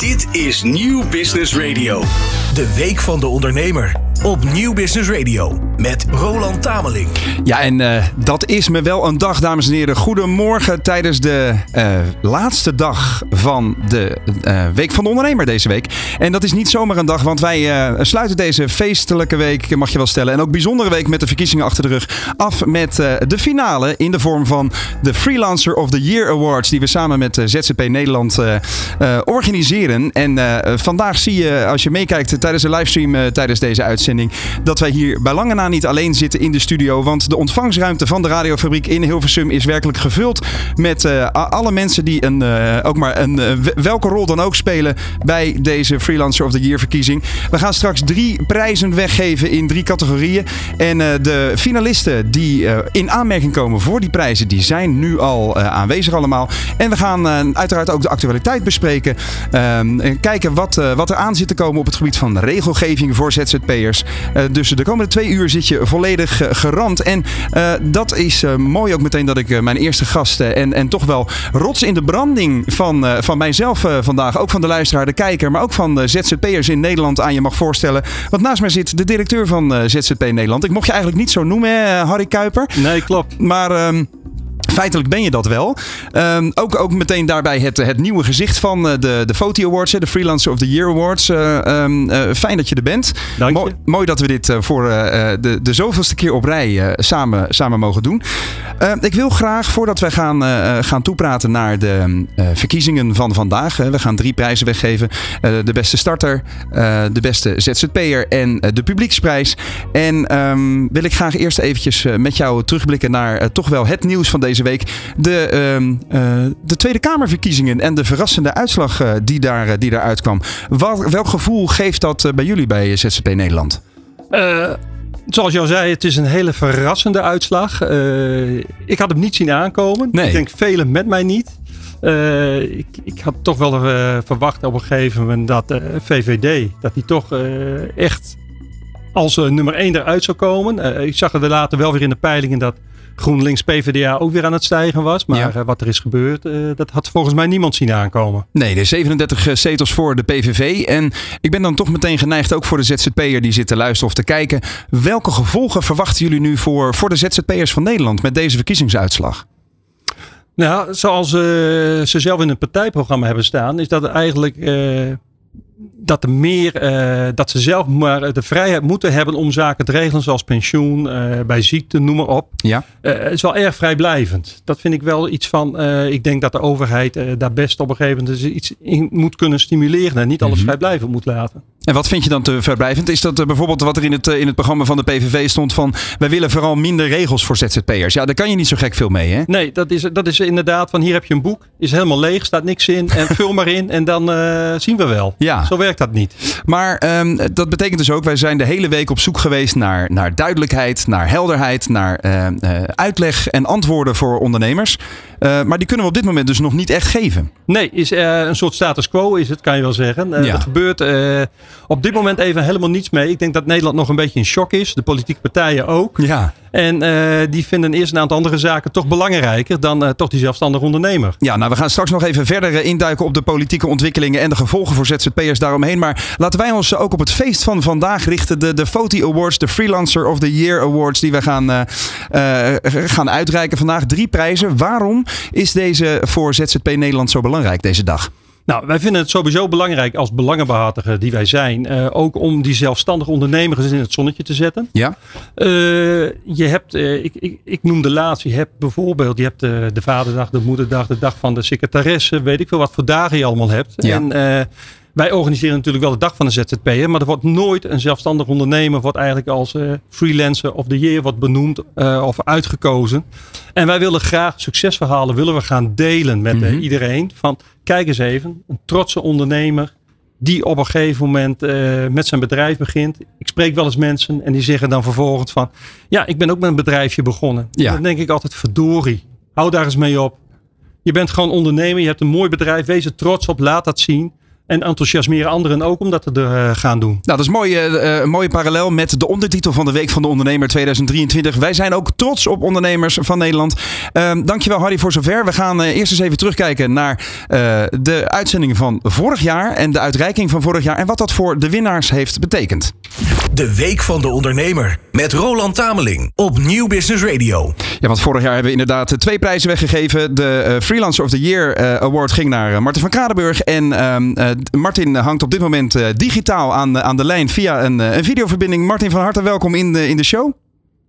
D. Dit is Nieuw Business Radio. De Week van de Ondernemer. Op Nieuw Business Radio. Met Roland Tameling. Ja, en uh, dat is me wel een dag, dames en heren. Goedemorgen tijdens de uh, laatste dag van de uh, Week van de Ondernemer deze week. En dat is niet zomaar een dag, want wij sluiten deze feestelijke week, mag je wel stellen. En ook bijzondere week met de verkiezingen achter de rug. Af met de finale in de vorm van de Freelancer of the Year Awards. Die we samen met ZZP Nederland organiseren. En vandaag zie je, als je meekijkt tijdens de livestream tijdens deze uitzending, dat wij hier bij lange na niet alleen zitten in de studio. Want de ontvangstruimte van de radiofabriek in Hilversum is werkelijk gevuld met uh, alle mensen die een, ook maar een, welke rol dan ook spelen bij deze Freelancer of the Year verkiezing. We gaan straks drie prijzen weggeven in drie categorieën. En de finalisten die in aanmerking komen voor die prijzen, die zijn nu al aanwezig allemaal. En we gaan uiteraard ook de actualiteit bespreken. Ehm, kijken wat, wat er aan zit te komen op het gebied van regelgeving voor ZZP'ers. dus de komende twee uur zit je volledig gerand. En dat is mooi ook meteen dat ik mijn eerste gasten en, en toch wel rots in de branding van, van mijzelf vandaag, ook van de luisteraar, de kijker, maar ook van ZZP'ers in Nederland aan je mag voorstellen. Want naast mij zit de directeur van ZZP Nederland. Ik mocht je eigenlijk niet zo noemen, hè, Harry Kuiper. Nee, klopt. Maar... Ehm, feitelijk ben je dat wel. Um, ook, ook meteen daarbij het, het nieuwe gezicht van de, de Foti Awards, de Freelancer of the Year Awards. Uh, um, uh, fijn dat je er bent. Dank je. Mooi, mooi dat we dit uh, voor de, de zoveelste keer op rij samen, samen mogen doen. ik wil graag, voordat wij gaan, gaan toepraten naar de verkiezingen van vandaag. we gaan drie prijzen weggeven. de beste starter, de beste ZZP'er en de publieksprijs. En um, wil ik graag eerst eventjes met jou terugblikken naar toch wel het nieuws van deze week week de, uh, uh, de Tweede Kamerverkiezingen en de verrassende uitslag uh, die, daar, die daaruit kwam. Wat, welk gevoel geeft dat bij jullie bij ZZP Nederland? Zoals je al zei, het is een hele verrassende uitslag. ik had hem niet zien aankomen. Nee. Ik denk velen met mij niet. ik, ik, had toch wel verwacht op een gegeven moment dat de VVD, dat die toch echt als nummer 1 eruit zou komen. ik zag er later wel weer in de peilingen dat GroenLinks PvdA ook weer aan het stijgen was. Maar Ja. uh, wat er is gebeurd, uh, dat had volgens mij niemand zien aankomen. Nee, de 37 zetels voor de PVV. En ik ben dan toch meteen geneigd, ook voor de ZZP'er die zit te luisteren of te kijken. Welke gevolgen verwachten jullie nu voor, voor de ZZP'ers van Nederland met deze verkiezingsuitslag? Nou, zoals uh, ze zelf in het partijprogramma hebben staan, is dat eigenlijk dat er meer, uh, dat ze zelf maar de vrijheid moeten hebben om zaken te regelen, zoals pensioen, uh, bij ziekte, noem maar op. Ja. Uh, het is wel erg vrijblijvend. Dat vind ik wel iets van, ik denk dat de overheid daar best op een gegeven moment iets in moet kunnen stimuleren en niet alles Mhm. vrijblijvend moet laten. En wat vind je dan te vrijblijvend? Is dat bijvoorbeeld wat er in het, in het programma van de PVV stond van wij willen vooral minder regels voor ZZP'ers. Ja, daar kan je niet zo gek veel mee hè? Nee, dat is, dat is inderdaad van hier heb je een boek, is helemaal leeg, staat niks in en vul maar in en dan zien we wel. Ja. Zo werkt dat niet. Maar um, dat betekent dus ook, wij zijn de hele week op zoek geweest naar, naar duidelijkheid, naar helderheid, naar uh, uitleg en antwoorden voor ondernemers. Uh, maar die kunnen we op dit moment dus nog niet echt geven. Nee, is een soort status quo is het, kan je wel zeggen. Ja. Er gebeurt op dit moment even helemaal niets mee. Ik denk dat Nederland nog een beetje in shock is. De politieke partijen ook. Ja. En uh, die vinden eerst een aantal andere zaken toch belangrijker dan uh, toch die zelfstandige ondernemer. Ja, nou we gaan straks nog even verder induiken op de politieke ontwikkelingen en de gevolgen voor ZZP'ers daaromheen. Maar laten wij ons ook op het feest van vandaag richten. De, de Foti Awards, de Freelancer of the Year Awards die we gaan, gaan uitreiken vandaag. Drie prijzen. Waarom is deze voor ZZP Nederland zo belangrijk deze dag? Nou, wij vinden het sowieso belangrijk als belangenbehartiger die wij zijn. Uh, ook om die zelfstandige ondernemers in het zonnetje te zetten. Ja. Uh, je hebt, uh, ik, ik, ik noem de laatste. Je hebt bijvoorbeeld, je hebt de, de vaderdag, de moederdag, de dag van de secretaresse. Weet ik veel wat voor dagen je allemaal hebt. Ja. En wij organiseren natuurlijk wel de dag van de ZZP'er. Maar er wordt nooit een zelfstandig ondernemer wordt eigenlijk als freelancer of the year wordt benoemd of uitgekozen. En wij willen graag succesverhalen willen we gaan delen met Mhm. mm -hmm. iedereen. Van kijk eens even, een trotse ondernemer die op een gegeven moment uh, met zijn bedrijf begint. Ik spreek wel eens mensen en die zeggen dan vervolgens van... Ja, ik ben ook met een bedrijfje begonnen. Ja. Dan denk ik altijd, verdorie, hou daar eens mee op. Je bent gewoon ondernemer, je hebt een mooi bedrijf, wees er trots op, laat dat zien. En enthousiasmeren anderen ook om dat te uh, gaan doen. Nou, dat is mooi, uh, een mooie parallel met de ondertitel van de Week van de Ondernemer 2023. Wij zijn ook trots op ondernemers van Nederland. Uh, dankjewel Harry voor zover. We gaan eerst eens even terugkijken naar de uitzendingen van vorig jaar. En de uitreiking van vorig jaar. En wat dat voor de winnaars heeft betekend. De Week van de Ondernemer met Roland Tameling op Nieuw Business Radio. Ja, want vorig jaar hebben we inderdaad twee prijzen weggegeven. De Freelancer of the Year Award ging naar Martin van Kradenburg. En ehm, Martin hangt op dit moment uh, digitaal aan, aan de lijn via een, een videoverbinding. Martin, van harte welkom in de, in de show.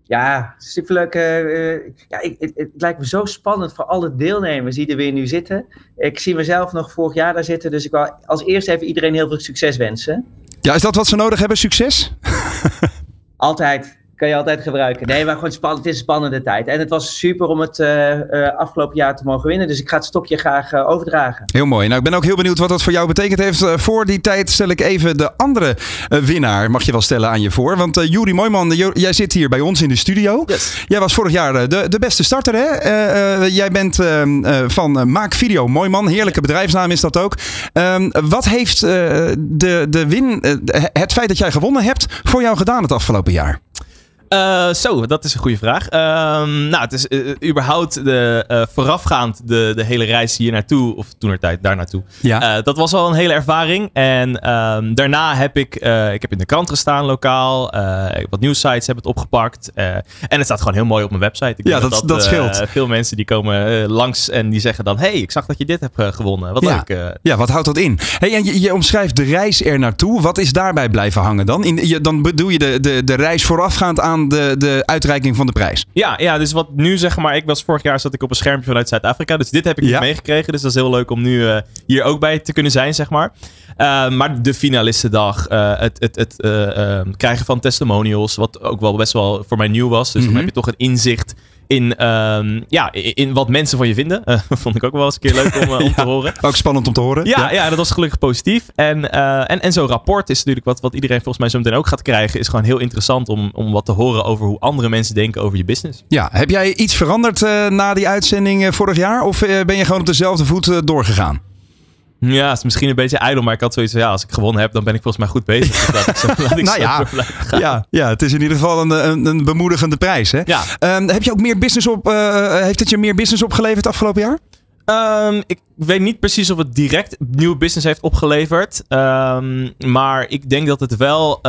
Ja, superleuk. Uh, ja, ik, het, het, lijkt me zo spannend voor alle deelnemers die er weer nu zitten. Ik zie mezelf nog vorig jaar daar zitten, dus ik wil als eerste even iedereen heel veel succes wensen. Ja, is dat wat ze nodig hebben, succes? Altijd kan je altijd gebruiken. Nee, maar gewoon spannend. Het is een spannende tijd. En het was super om het uh, uh, afgelopen jaar te mogen winnen. Dus ik ga het stokje graag uh, overdragen. Heel mooi. Nou, ik ben ook heel benieuwd wat dat voor jou betekend heeft. voor die tijd stel ik even de andere winnaar, mag je wel stellen, aan je voor. Want uh, Juri Mooiman, jij zit hier bij ons in de studio. Yes. Jij was vorig jaar de, de beste starter, hè? jij bent ehm, van Maak Video Mooiman. Heerlijke bedrijfsnaam is dat ook. Ehm, wat heeft de, de win, het feit dat jij gewonnen hebt, voor jou gedaan het afgelopen jaar? Uh, zo, dat is een goede vraag. Uh, nou, het is uh, überhaupt de, uh, voorafgaand de, de hele reis hier naartoe, of toen er tijd daar naartoe. Ja. dat was al een hele ervaring. En um, daarna heb ik, ik heb in de krant gestaan lokaal. wat nieuwsites hebben het opgepakt. en het staat gewoon heel mooi op mijn website. Ik ja, dat, dat, dat scheelt. veel mensen die komen langs en die zeggen dan: hey, ik zag dat je dit hebt gewonnen. Wat ja. leuk. ja, wat houdt dat in? Hey, en je, je, omschrijft de reis er naartoe. Wat is daarbij blijven hangen dan? In, je, dan bedoel je de, de, de reis voorafgaand aan de, de uitreiking van de prijs. Ja, ja, dus wat nu zeg maar, ik was vorig jaar zat ik op een schermpje vanuit Zuid-Afrika. Dus dit heb ik niet meegekregen. Dus dat is heel leuk om nu uh, hier ook bij te kunnen zijn, zeg maar. Uh, maar de finalistendag, uh, het, het, het krijgen van testimonials, wat ook wel best wel voor mij nieuw was. Dus mm -hmm. dan heb je toch een inzicht in, um, ja, in wat mensen van je vinden. Uh, vond ik ook wel eens een keer leuk om, uh, om te horen. Ook spannend om te horen. Ja, ja. ja dat was gelukkig positief. En, uh, en, en zo'n rapport is natuurlijk wat, wat iedereen volgens mij zo meteen ook gaat krijgen. Is gewoon heel interessant om, om wat te horen over hoe andere mensen denken over je business. Ja, heb jij iets veranderd na die uitzending vorig jaar? Of ben je gewoon op dezelfde voet doorgegaan? Ja, het is misschien een beetje ijdel, maar ik had zoiets van ja, als ik gewonnen heb, dan ben ik volgens mij goed bezig. Dus laat ik zo, laat ik nou ja, ja, ja, het is in ieder geval een, een, een bemoedigende prijs. Hè? Ja. Um, heb je ook meer business op, uh, heeft het je meer business opgeleverd afgelopen jaar? Um, ik weet niet precies of het direct nieuwe business heeft opgeleverd. Um, maar ik denk dat het wel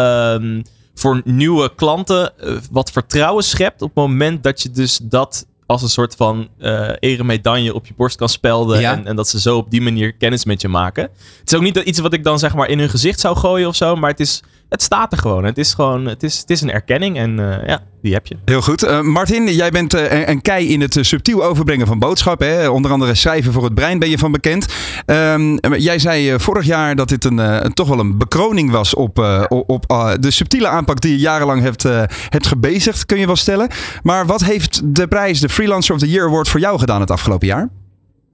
voor nieuwe klanten uh, wat vertrouwen schept op het moment dat je dus dat als een soort van uh, eremedaille op je borst kan spelden. En, en, dat ze zo op die manier kennis met je maken. Het is ook niet iets wat ik dan zeg maar in hun gezicht zou gooien of zo. Maar het is het staat er gewoon. Het is gewoon, het is, het is een erkenning en uh, ja, die heb je. Heel goed. Uh, Martin, jij bent uh, een kei in het subtiel overbrengen van boodschappen. Hè? Onder andere schrijven voor het brein ben je van bekend. Um, jij zei vorig jaar dat dit een, toch wel een bekroning was op, op de subtiele aanpak die je jarenlang hebt, hebt gebezigd, kun je wel stellen. Maar wat heeft de prijs, de Freelancer of the Year Award, voor jou gedaan het afgelopen jaar?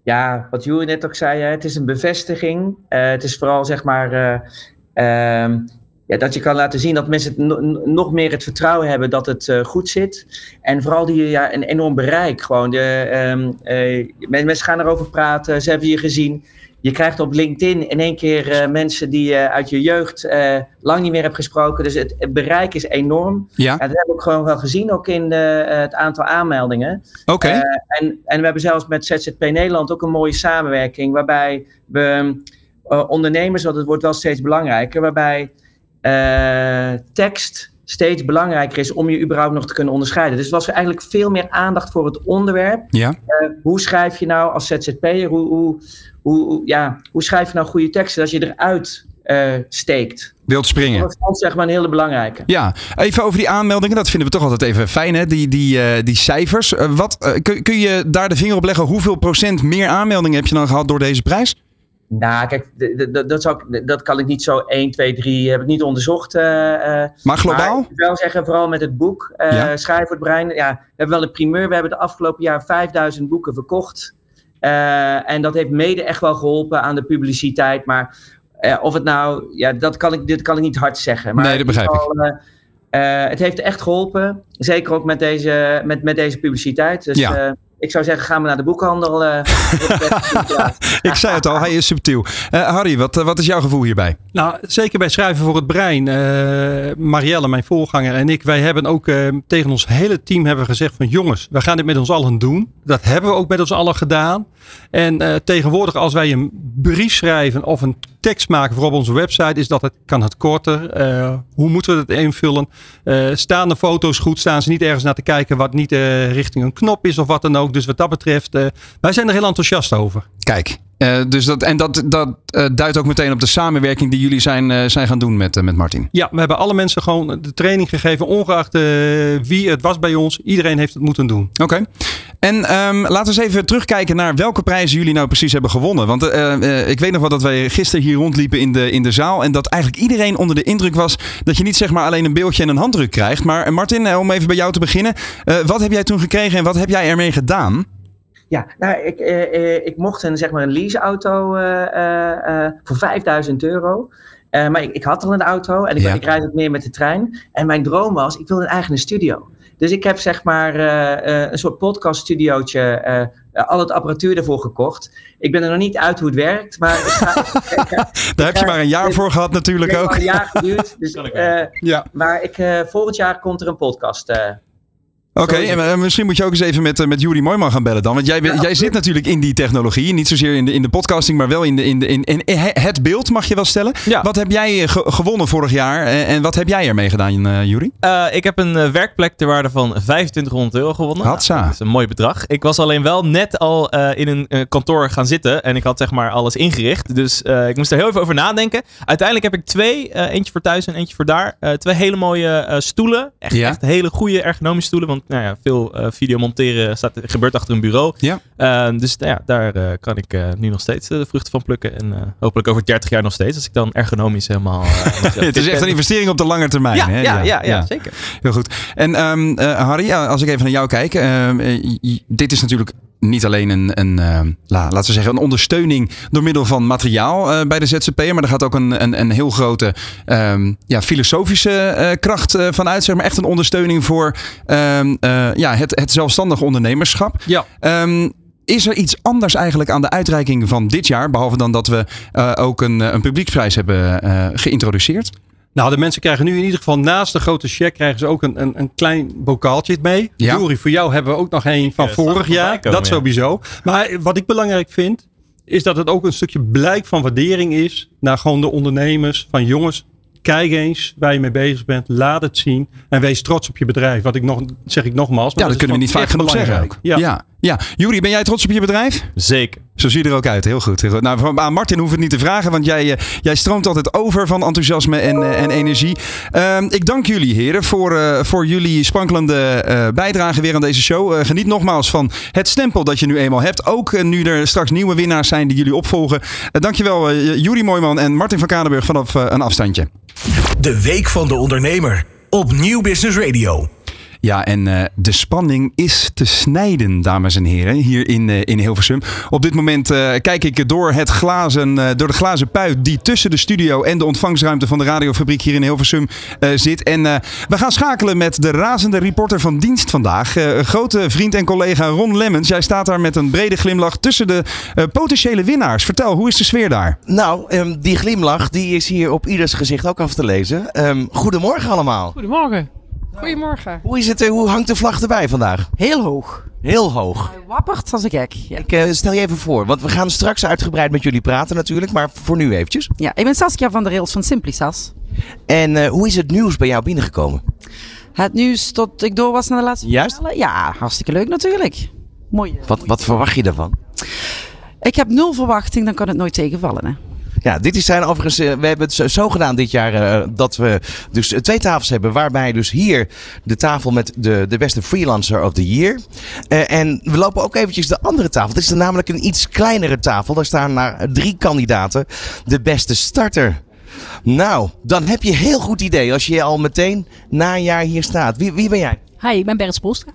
Ja, wat Jury net ook zei, het is een bevestiging. het is vooral zeg maar... Uh, ja, dat je kan laten zien dat mensen het nog meer het vertrouwen hebben dat het uh, goed zit. En vooral die ja, een enorm bereik. Gewoon de, um, uh, mensen gaan erover praten, ze hebben je gezien. Je krijgt op LinkedIn in één keer uh, mensen die je uit je jeugd lang niet meer hebt gesproken. Dus het, het bereik is enorm. Ja. ja. dat hebben we ook gewoon wel gezien, ook in de, het aantal aanmeldingen. Oké. Okay. en, en we hebben zelfs met ZZP Nederland ook een mooie samenwerking. Waarbij we ondernemers, want het wordt wel steeds belangrijker, waarbij uh, tekst steeds belangrijker is om je überhaupt nog te kunnen onderscheiden. Dus was eigenlijk veel meer aandacht voor het onderwerp. Ja. Uh, hoe schrijf je nou als ZZP'er, hoe, hoe, hoe, ja, hoe schrijf je nou goede teksten als je eruit uh, steekt? Wilt springen. Dat is zeg maar een hele belangrijke. Ja, even over die aanmeldingen. Dat vinden we toch altijd even fijn, hè? Die, die, uh, die cijfers. wat, kun, kun je daar de vinger op leggen? Hoeveel procent meer aanmeldingen heb je dan gehad door deze prijs? Nou, kijk, dat, zou, dat kan ik niet zo 1, 2, 3, heb ik niet onderzocht. Uh, maar globaal? Maar ik wil zeggen, vooral met het boek, uh, ja. Voor het brein. Ja, we hebben wel een primeur. We hebben de afgelopen jaar 5000 boeken verkocht. Uh, en dat heeft mede echt wel geholpen aan de publiciteit. Maar of het nou, ja, dat kan ik, dit kan ik niet hard zeggen. Maar nee, dat begrijp ik. het heeft echt geholpen. Zeker ook met deze, met, met deze publiciteit. Dus ja ik zou zeggen, ga maar naar de boekhandel. eh. Ik zei het al, hij is subtiel. Eh, Harry, wat, wat is jouw gevoel hierbij? Nou, zeker bij Schrijven voor het Brein. eh, Marielle, mijn voorganger en ik, wij hebben ook eh, tegen ons hele team hebben we gezegd van jongens, we gaan dit met ons allen doen. Dat hebben we ook met ons allen gedaan. En eh, tegenwoordig als wij een brief schrijven of een tekst maken voor op onze website, is dat het, kan het korter. Eh, hoe moeten we het invullen? Eh, staan de foto's goed? Staan ze niet ergens naar te kijken wat niet eh, richting een knop is of wat dan ook? Dus wat dat betreft, wij zijn er heel enthousiast over. Kijk, dus dat, en dat, dat duidt ook meteen op de samenwerking die jullie zijn, zijn gaan doen met, met Martin. Ja, we hebben alle mensen gewoon de training gegeven, ongeacht wie het was bij ons. Iedereen heeft het moeten doen. Oké. En ehm, laten we eens even terugkijken naar welke prijzen jullie nou precies hebben gewonnen. Want eh, eh, ik weet nog wel dat wij gisteren hier rondliepen in de, in de zaal. En dat eigenlijk iedereen onder de indruk was dat je niet zeg maar alleen een beeldje en een handdruk krijgt. Maar eh, Martin, om even bij jou te beginnen. wat heb jij toen gekregen en wat heb jij ermee gedaan? Ja, nou, ik, ik mocht een, zeg maar een leaseauto voor 5000 euro. Maar ik, ik had al een auto en ik, Ja. ik rijd het meer met de trein. En mijn droom was, ik wilde een eigen studio. Dus ik heb zeg maar eh, eh, een soort podcaststudiootje, eh, al het apparatuur ervoor gekocht. Ik ben er nog niet uit hoe het werkt, maar ik ga, ik ga- Daar heb je maar een jaar voor gehad natuurlijk ook. al een jaar geduurd. Dus, eh, Ja. maar ik, eh, volgend jaar komt er een podcast. Oké, en eh, misschien moet je ook eens even met, eh, met Juri Moijman gaan bellen dan. Want jij, Ja, jij zit natuurlijk in die technologie. Niet zozeer in de, in de podcasting, maar wel in, de, in, de, in, in het beeld mag je wel stellen. Ja. Wat heb jij eh, ge- gewonnen vorig jaar en, wat heb jij ermee gedaan, Juri? Ik heb een werkplek ter waarde van 2500 euro gewonnen. Hatsa. Nou, dat is een mooi bedrag. Ik was alleen wel net al in een kantoor gaan zitten. En ik had zeg maar alles ingericht. Dus ik moest er heel even over nadenken. Uiteindelijk heb ik twee. eentje voor thuis en eentje voor daar. twee hele mooie stoelen. Echt, Ja. echt hele goede ergonomische stoelen. Want nou ja, veel eh, video monteren staat, gebeurt achter een bureau. Ja. Eh, dus nou ja, daar eh, kan ik eh, nu nog steeds de vruchten van plukken. En hopelijk over 30 jaar nog steeds. Als ik dan ergonomisch helemaal... Het is echt een investering op de lange termijn. ja, hè? ja, ja, ja, zeker. Heel goed. En ehm, eh, Harry, als ik even naar jou kijk. ehm, eh, dit is natuurlijk niet alleen een, een ehm, la, laten we zeggen, een ondersteuning door middel van materiaal eh, bij de ZZP'er. Maar er gaat ook een, een, een heel grote ehm, ja, filosofische eh, kracht eh, van uit. Zeg maar echt een ondersteuning voor ehm, eh, ja, het, het zelfstandig ondernemerschap. Ja. Ehm, is er iets anders eigenlijk aan de uitreiking van dit jaar? Behalve dan dat we eh, ook een, eh, een publieksprijs hebben eh, geïntroduceerd. Nou, de mensen krijgen nu in ieder geval naast de grote check krijgen ze ook een, een, een klein bokaaltje mee. Ja. Juri, voor jou hebben we ook nog een van vorig jaar. komen, dat ja. sowieso. Maar wat ik belangrijk vind, is dat het ook een stukje blijk van waardering is naar gewoon de ondernemers. Van jongens, kijk eens waar je mee bezig bent. Laat het zien. En wees trots op je bedrijf. Wat ik nog, zeg ik nogmaals. maar Ja, dat kunnen we niet vaak genoeg zeggen ook. belangrijk. Ja. ja. Juri, ben jij trots op je bedrijf? Zeker. Zo zie je er ook uit. Heel goed. Heel goed. Nou, aan Martin hoef het niet te vragen, want jij, eh, jij stroomt altijd over van enthousiasme en, eh, en energie. Ehm, ik dank jullie heren voor, eh, voor jullie sprankelende eh, bijdrage weer aan deze show. Geniet nogmaals van het stempel dat je nu eenmaal hebt. Ook nu er straks nieuwe winnaars zijn die jullie opvolgen. Dankjewel uh, Juri Mooijman en Martin van Kadenburg vanaf een afstandje. De Week van de Ondernemer op Nieuw Business Radio. Ja, en eh, de spanning is te snijden, dames en heren, hier in, eh, in Hilversum. Op dit moment eh, kijk ik door, het glazen, eh, door de glazen puit die tussen de studio en de ontvangstruimte van de radiofabriek hier in Hilversum eh, zit. En eh, we gaan schakelen met de razende reporter van dienst vandaag. Eh, grote vriend en collega Ron Lemmens. Jij staat daar met een brede glimlach tussen de eh, potentiële winnaars. Vertel, hoe is de sfeer daar? Nou, ehm, die glimlach die is hier op ieders gezicht ook af te lezen. Ehm, goedemorgen allemaal. Goedemorgen. Goedemorgen. Hoe, is het, eh, hoe hangt de vlag erbij vandaag? Heel hoog. Heel hoog. Hij wappert als een gek. Ja. Ik eh, stel je even voor, want we gaan straks uitgebreid met jullie praten natuurlijk, maar voor nu eventjes. ja, ik ben Saskia van der Rails van Simplisas. En eh, hoe is het nieuws bij jou binnengekomen? Het nieuws tot ik door was naar de laatste Juist. finale? Ja, hartstikke leuk natuurlijk. Mooi. Wat, wat verwacht je daarvan? Ik heb nul verwachting, dan kan het nooit tegenvallen. Hè? Ja, dit is zijn overigens, eh, we hebben het zo, gedaan dit jaar eh, dat we dus eh, twee tafels hebben. Waarbij dus hier de tafel met de, de beste freelancer of the year. En we lopen ook eventjes de andere tafel. Dit is dan namelijk een iets kleinere tafel. Daar staan maar drie kandidaten. De beste starter. Nou, dan heb je een heel goed idee als je al meteen na een jaar hier staat. Wie, wie ben jij? Hi, ik ben Bernd Spoelstra.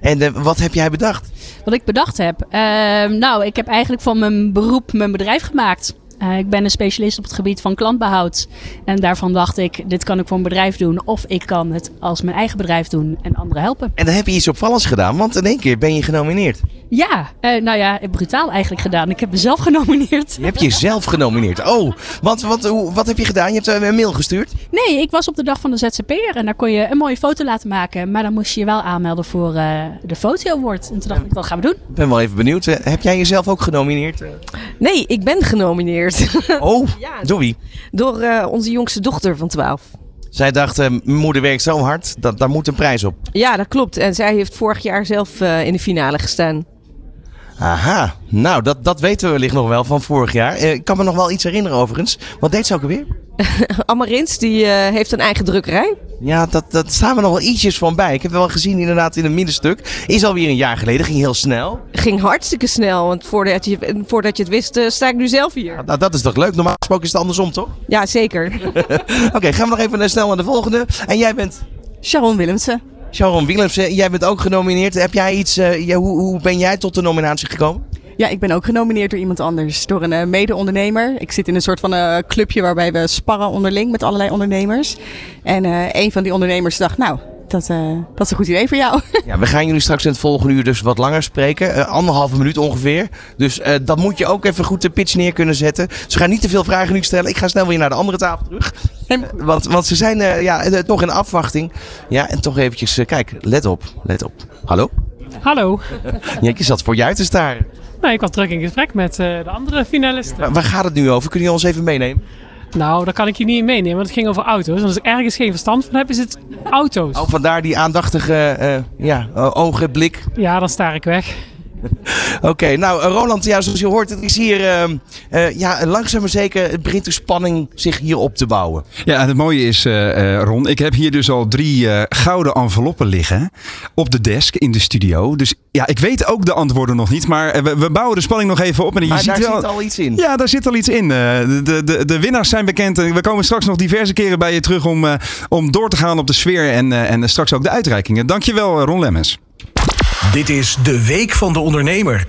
En wat heb jij bedacht? Wat ik bedacht heb. ehm, nou, ik heb eigenlijk van mijn beroep mijn bedrijf gemaakt. Eh, ik ben een specialist op het gebied van klantbehoud. En daarvan dacht ik, dit kan ik voor een bedrijf doen. Of ik kan het als mijn eigen bedrijf doen en anderen helpen. En dan heb je iets opvallends gedaan, want in één keer ben je genomineerd. Ja, eh, nou ja, brutaal eigenlijk gedaan. Ik heb mezelf genomineerd. Je hebt jezelf genomineerd. Oh, want wat, hoe, wat heb je gedaan? Je hebt eh, een mail gestuurd? Nee, ik was op de dag van de ZZP'er en daar kon je een mooie foto laten maken. Maar dan moest je je wel aanmelden voor eh, de foto award. En toen dacht ik, wat gaan we doen? Ik ben wel even benieuwd. Heb jij jezelf ook genomineerd? Nee, ik ben genomineerd. Oh, Ja. door wie? Door eh, onze jongste dochter van 12. Zij dacht, mijn moeder werkt zo hard, dat, daar moet een prijs op. Ja, dat klopt. En zij heeft vorig jaar zelf eh, in de finale gestaan. Aha, nou dat, dat weten we wellicht nog wel van vorig jaar. Ik kan me nog wel iets herinneren overigens. Wat deed ze ook alweer? Amarins, die eh, heeft een eigen drukkerij. Ja, dat, dat staan we nog wel ietsjes van bij. Ik heb wel gezien inderdaad in een middenstuk. Is alweer een jaar geleden, ging heel snel. Ging hartstikke snel, want voordat je, voordat je het wist, eh, sta ik nu zelf hier. Nou, dat is toch leuk? Normaal gesproken is het andersom, toch? Ja, zeker. Oké, gaan we nog even eh, snel naar de volgende. En jij bent Sharon Willemsen. Sharon Willemsen. Jij bent ook genomineerd. Heb jij iets, eh, hoe, hoe ben jij tot de nominatie gekomen? Ja, ik ben ook genomineerd door iemand anders. Door een eh, mede-ondernemer. Ik zit in een soort van eh, clubje waarbij we sparren onderling met allerlei ondernemers. En eh, een van die ondernemers dacht, nou, dat, eh, dat is een goed idee voor jou. Ja, we gaan jullie straks in het volgende uur dus wat langer spreken. Eh, anderhalve minuut ongeveer. Dus eh, dat moet je ook even goed de pitch neer kunnen zetten. Ze gaan niet te veel vragen nu stellen. Ik ga snel weer naar de andere tafel terug. Want, want ze zijn eh, ja, toch in afwachting. Ja, en toch eventjes, kijk, let op, let op. Hallo? Hallo. Ja, je zat voor uit te staren. Nou, ik was druk in gesprek met eh, de andere finalisten. Waar, waar gaat het nu over? Kun je ons even meenemen? Nou, daar kan ik je niet in meenemen, want het ging over auto's. En als ik ergens geen verstand van heb, is het auto's. Oh, vandaar die aandachtige eh, ja, eh, ogen, blik. Ja, dan sta ik weg. Oké, nou eh, Roland, ja, zoals je hoort, het is hier ehm, eh, ja, langzaam maar zeker het begint de spanning zich hier op te bouwen. Ja, en het mooie is, eh, Ron, ik heb hier dus al drie gouden enveloppen liggen op de desk in de studio. Dus ja, ik weet ook de antwoorden nog niet, maar we, we bouwen de spanning nog even op. En je Maar ziet daar wel, zit al iets in. Ja, daar zit al iets in. De, de, de winnaars zijn bekend. En we komen straks nog diverse keren bij je terug om, om door te gaan op de sfeer en, en straks ook de uitreikingen. Dankjewel, Ron Lemmens. Dit is de Week van de Ondernemer.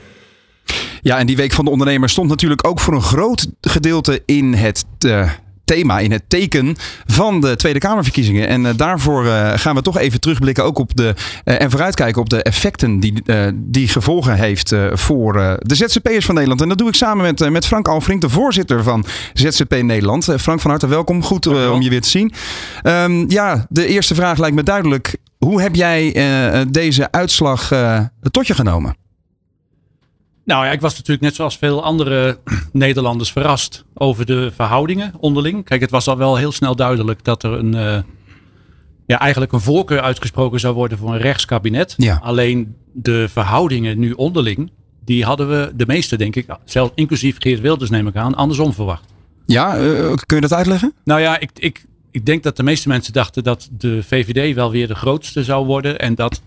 Ja, en die Week van de Ondernemer stond natuurlijk ook voor een groot gedeelte in het eh, thema, in het teken van de Tweede Kamerverkiezingen. En eh, daarvoor eh, gaan we toch even terugblikken ook op de, eh, en vooruitkijken op de effecten die, eh, die gevolgen heeft eh, voor eh, de ZZP'ers van Nederland. En dat doe ik samen met, met Frank Alfrink, de voorzitter van ZZP Nederland. Frank, van harte welkom. Goed om je weer te zien. Ehm, ja, de eerste vraag lijkt me duidelijk. Hoe heb jij eh, deze uitslag eh, tot je genomen? Nou ja, ik was natuurlijk net zoals veel andere Nederlanders verrast over de verhoudingen onderling. Kijk, het was al wel heel snel duidelijk dat er een, eh, ja, eigenlijk een voorkeur uitgesproken zou worden voor een rechtskabinet. Ja. Alleen de verhoudingen nu onderling, die hadden we de meeste, denk ik, zelfs inclusief Geert Wilders neem ik aan, andersom verwacht. Ja, kun je dat uitleggen? Nou ja, ik, ik, ik denk dat de meeste mensen dachten dat de VVD wel weer de grootste zou worden en dat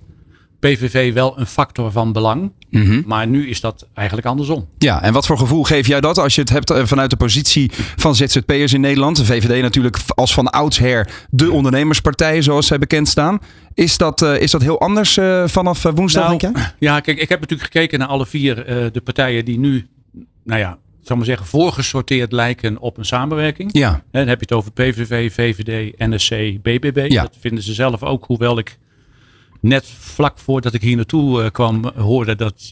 PVV wel een factor van belang. Mhm. Maar nu is dat eigenlijk andersom. Ja, en wat voor gevoel geef jij dat als je het hebt eh, vanuit de positie van ZZP'ers in Nederland? De VVD natuurlijk als van oudsher de ondernemerspartij zoals zij bekend staan. Is dat, eh, is dat heel anders eh, vanaf woensdag, Nou, denk? Ja, kijk, ik heb natuurlijk gekeken naar alle vier de partijen die nu, nou ja, zal maar zeggen, voorgesorteerd lijken op een samenwerking. Ja. Hè, Dan heb je het over PVV, VVD, NSC, BBB. Ja. Dat vinden ze zelf ook, hoewel ik net vlak voordat ik hier naartoe eh, kwam hoorde dat eh,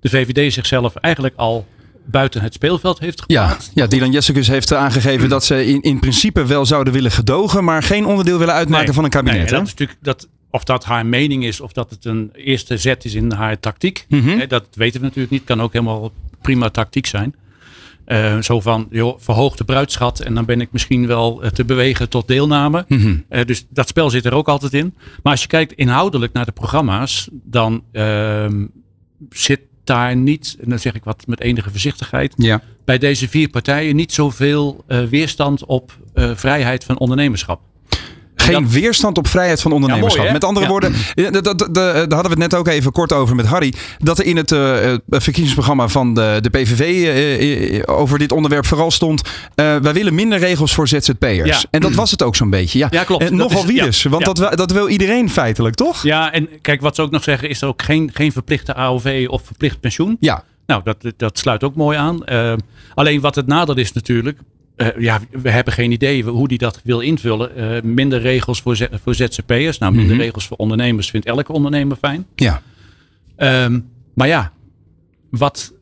de VVD zichzelf eigenlijk al buiten het speelveld heeft Ja, geplaatst. ja, Dylan Jessicus heeft aangegeven dat ze in, in principe wel zouden willen gedogen, maar geen onderdeel willen uitmaken Nee, van een kabinet. nee, dat is natuurlijk dat, of dat haar mening is of dat het een eerste zet is in haar tactiek. Mhm. Dat weten we natuurlijk niet. Kan ook helemaal prima tactiek zijn. Eh, zo van, joh, verhoog de bruidschat en dan ben ik misschien wel eh, te bewegen tot deelname. Mhm. Eh, dus dat spel zit er ook altijd in. Maar als je kijkt inhoudelijk naar de programma's, dan ehm, zit daar niet, en dan zeg ik wat met enige voorzichtigheid, Ja. bij deze vier partijen niet zoveel weerstand op vrijheid van ondernemerschap. Geen weerstand op vrijheid van ondernemerschap. Ja, mooi, hè? Met andere Ja. woorden, ja, dat- dat- dat- daar hadden we het net ook even kort over met Harry. Dat er in het eh, eh, verkiezingsprogramma van de, de PVV eh, eh, over dit onderwerp vooral stond. eh, wij willen minder regels voor ZZP'ers. En dat was het ook zo'n beetje. Ja, Ja, klopt. Nogal wie dus. Want dat, dat wil iedereen feitelijk, toch? Ja, en kijk, wat ze ook nog zeggen, is er ook geen, geen verplichte AOV of verplicht pensioen. Ja. Nou, dat, dat sluit ook mooi aan. Eh, alleen wat het nadeel is natuurlijk. Eh, ja, we hebben geen idee hoe die dat wil invullen. Eh, minder regels voor, voor ZZP'ers. Nou, minder Mhm. regels voor ondernemers vindt elke ondernemer fijn. Ja. Ehm, maar ja, wat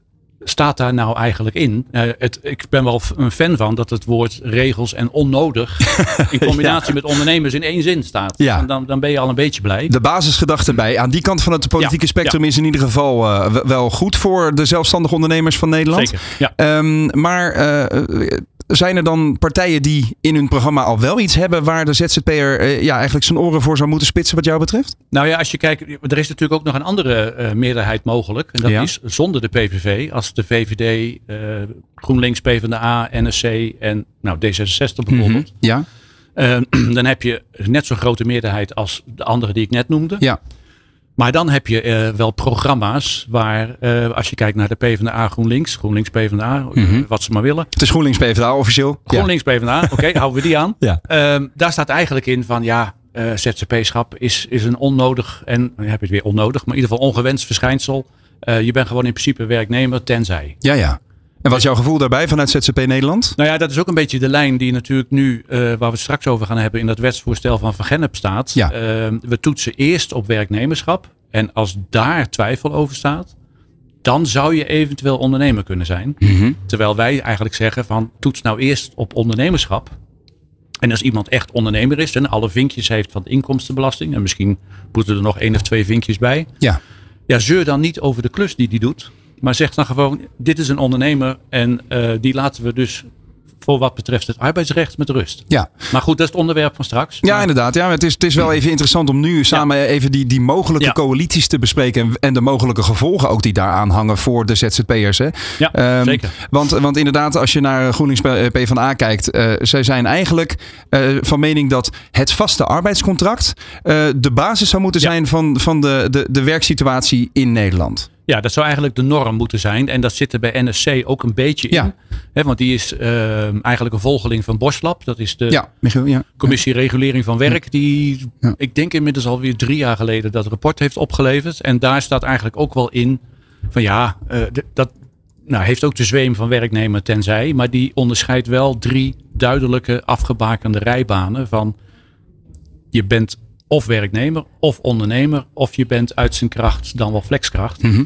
staat daar nou eigenlijk in? Eh, het, ik ben wel een fan van dat het woord regels en onnodig in combinatie met ondernemers in één zin staat. Ja. En dan, dan ben je al een beetje blij. De basisgedachte bij aan die kant van het politieke Ja, spectrum is in ieder geval wel goed voor de zelfstandige ondernemers van Nederland. Zeker, ja. Ehm, maar zijn er dan partijen die in hun programma al wel iets hebben waar de ZZP'er eh, ja, eigenlijk zijn oren voor zou moeten spitsen wat jou betreft? Nou ja, als je kijkt, er is natuurlijk ook nog een andere eh, meerderheid mogelijk. En dat Ja. is zonder de PVV. Als de VVD, eh, GroenLinks, PvdA, NSC en nou, D66 bijvoorbeeld. Ja. Dan heb je net zo'n grote meerderheid als de andere die ik net noemde. Ja. Maar dan heb je eh, wel programma's waar, eh, als je kijkt naar de PvdA, GroenLinks, GroenLinks, PvdA, eh, Mhm. wat ze maar willen. Het is GroenLinks PvdA officieel. GroenLinks, PvdA, oké, houden we die aan. Ja. Ehm, daar staat eigenlijk in van ja, eh, ZZP-schap is, is een onnodig, en dan heb je het weer onnodig, maar in ieder geval ongewenst verschijnsel. Je bent gewoon in principe werknemer, tenzij. Ja, ja. En wat is jouw gevoel daarbij vanuit ZZP Nederland? Nou ja, dat is ook een beetje de lijn die natuurlijk nu, eh, waar we het straks over gaan hebben, in dat wetsvoorstel van Van Gennep staat. Ja. Ehm, we toetsen eerst op werknemerschap. En als daar twijfel over staat, dan zou je eventueel ondernemer kunnen zijn. Mhm. Terwijl wij eigenlijk zeggen van toets nou eerst op ondernemerschap. En als iemand echt ondernemer is en alle vinkjes heeft van de inkomstenbelasting. En misschien moeten er nog één of twee vinkjes bij. Ja. Ja, zeur dan niet over de klus die die doet. Maar zeg dan gewoon, dit is een ondernemer. En eh, die laten we dus voor wat betreft het arbeidsrecht met rust. Ja. Maar goed, dat is het onderwerp van straks. Ja, inderdaad. Ja, het, is, het is wel even interessant om nu samen even die, die mogelijke Ja. coalities te bespreken. En, en de mogelijke gevolgen ook die daaraan hangen voor de ZZP'ers. Hè? Ja, Ehm, zeker. Want, want inderdaad, als je naar GroenLinks eh, PvdA kijkt. eh zij zijn eigenlijk van mening dat het vaste arbeidscontract de basis zou moeten zijn van, van de, de, de werksituatie in Nederland. Ja, dat zou eigenlijk de norm moeten zijn. En dat zit er bij NSC ook een beetje in. Hè, want die is eh, eigenlijk een volgeling van Boslab. Dat is de Ja, Michiel, ja. commissie regulering van werk. Die, ik denk inmiddels alweer drie jaar geleden dat rapport heeft opgeleverd. En daar staat eigenlijk ook wel in van ja, eh, dat nou, heeft ook de zweem van werknemer tenzij. Maar die onderscheidt wel drie duidelijke afgebakende rijbanen van je bent of werknemer of ondernemer. Of je bent uit zijn kracht dan wel flexkracht. Mhm.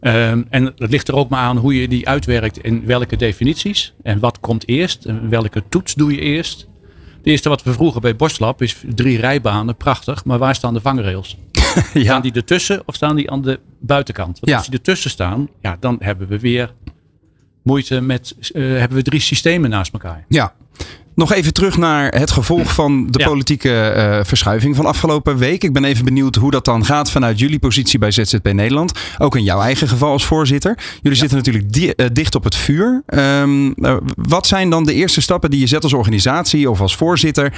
Ehm, en het ligt er ook maar aan hoe je die uitwerkt in welke definities. En wat komt eerst en welke toets doe je eerst. Het eerste wat we vroegen bij Boslab is drie rijbanen, prachtig. Maar waar staan de vangrails? Staan die ertussen of staan die aan de buitenkant? Want Ja. als die ertussen staan, ja, dan hebben we weer moeite met, eh, hebben we drie systemen naast elkaar. Ja. Nog even terug naar het gevolg van de Ja. politieke eh, verschuiving van afgelopen week. Ik ben even benieuwd hoe dat dan gaat vanuit jullie positie bij ZZP Nederland. Ook in jouw eigen geval als voorzitter. Jullie zitten natuurlijk di- eh, dicht op het vuur. Ehm, eh, wat zijn dan de eerste stappen die je zet als organisatie of als voorzitter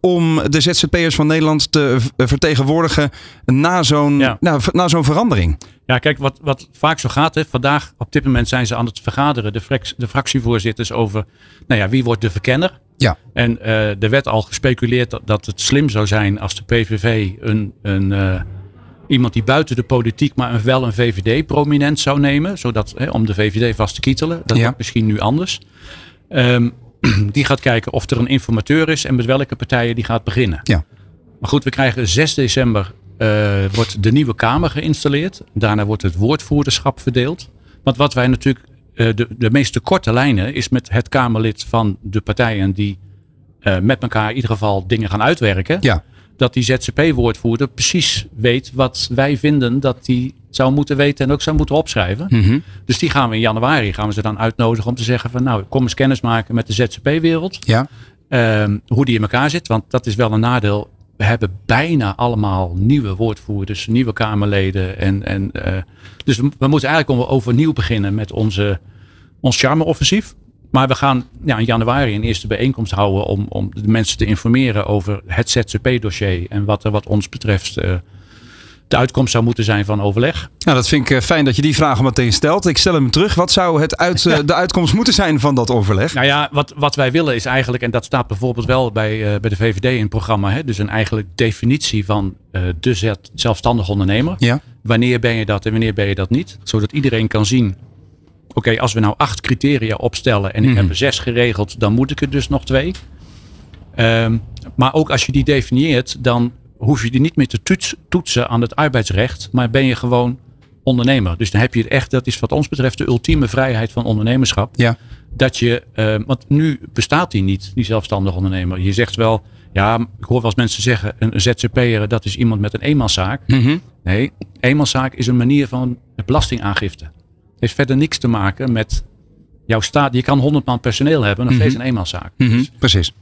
om de ZZP'ers van Nederland te vertegenwoordigen na zo'n nou, na zo'n verandering? Ja, kijk, wat, wat vaak zo gaat. Hè, vandaag, op dit moment zijn ze aan het vergaderen, de, de fractievoorzitters, over nou ja, wie wordt de verkenner. Ja. En eh er werd al gespeculeerd dat, dat het slim zou zijn als de PVV een, een, eh, iemand die buiten de politiek, maar een, wel een VVD-prominent zou nemen. Zodat, hè, om de VVD vast te kietelen. Dat Ja. wordt misschien nu anders. Ehm, die gaat kijken of er een informateur is en met welke partijen die gaat beginnen. Ja. Maar goed, we krijgen 6 december wordt de nieuwe Kamer geïnstalleerd. Daarna wordt het woordvoerderschap verdeeld. Want wat wij natuurlijk, eh, de, de meeste korte lijnen is met het Kamerlid van de partijen die eh, met elkaar in ieder geval dingen gaan uitwerken. Ja. Dat die ZZP-woordvoerder precies weet wat wij vinden dat die zou moeten weten en ook zou moeten opschrijven. Mhm. Dus die gaan we in januari gaan we ze dan uitnodigen om te zeggen van nou kom eens kennis maken met de ZZP-wereld. Ja. Ehm, hoe die in elkaar zit. Want dat is wel een nadeel. We hebben bijna allemaal nieuwe woordvoerders, nieuwe Kamerleden. En, en, eh, dus we, moeten eigenlijk overnieuw beginnen met onze, ons charme-offensief. Maar we gaan ja, in januari een eerste bijeenkomst houden om, om de mensen te informeren over het ZZP-dossier. En wat er wat ons betreft eh, de uitkomst zou moeten zijn van overleg. Nou, dat vind ik eh, fijn dat je die vraag meteen stelt. Ik stel hem terug. Wat zou het uit, eh, de uitkomst moeten zijn van dat overleg? Nou ja, wat, wat wij willen is eigenlijk, en dat staat bijvoorbeeld wel bij, eh, bij de VVD in het programma, hè, dus een eigenlijk definitie van eh, de zet- zelfstandig ondernemer. Ja. Wanneer ben je dat en wanneer ben je dat niet? Zodat iedereen kan zien, oké, als we nou acht criteria opstellen en ik Mhm. heb er zes geregeld, dan moet ik er dus nog twee. Ehm, maar ook als je die definieert, dan hoef je die niet meer te toets- toetsen aan het arbeidsrecht, maar ben je gewoon ondernemer. Dus dan heb je het echt, dat is wat ons betreft de ultieme vrijheid van ondernemerschap. Ja. Dat je, eh, want nu bestaat die niet, die zelfstandig ondernemer. Je zegt wel, ja, ik hoor wel eens mensen zeggen, een ZZP'er, dat is iemand met een eenmanszaak. Mhm. Nee, eenmanszaak is een manier van belastingaangifte. Het heeft verder niks te maken met jouw staat. Je kan 100 man personeel hebben, nog Mhm. steeds een eenmanszaak. Mhm, Precies.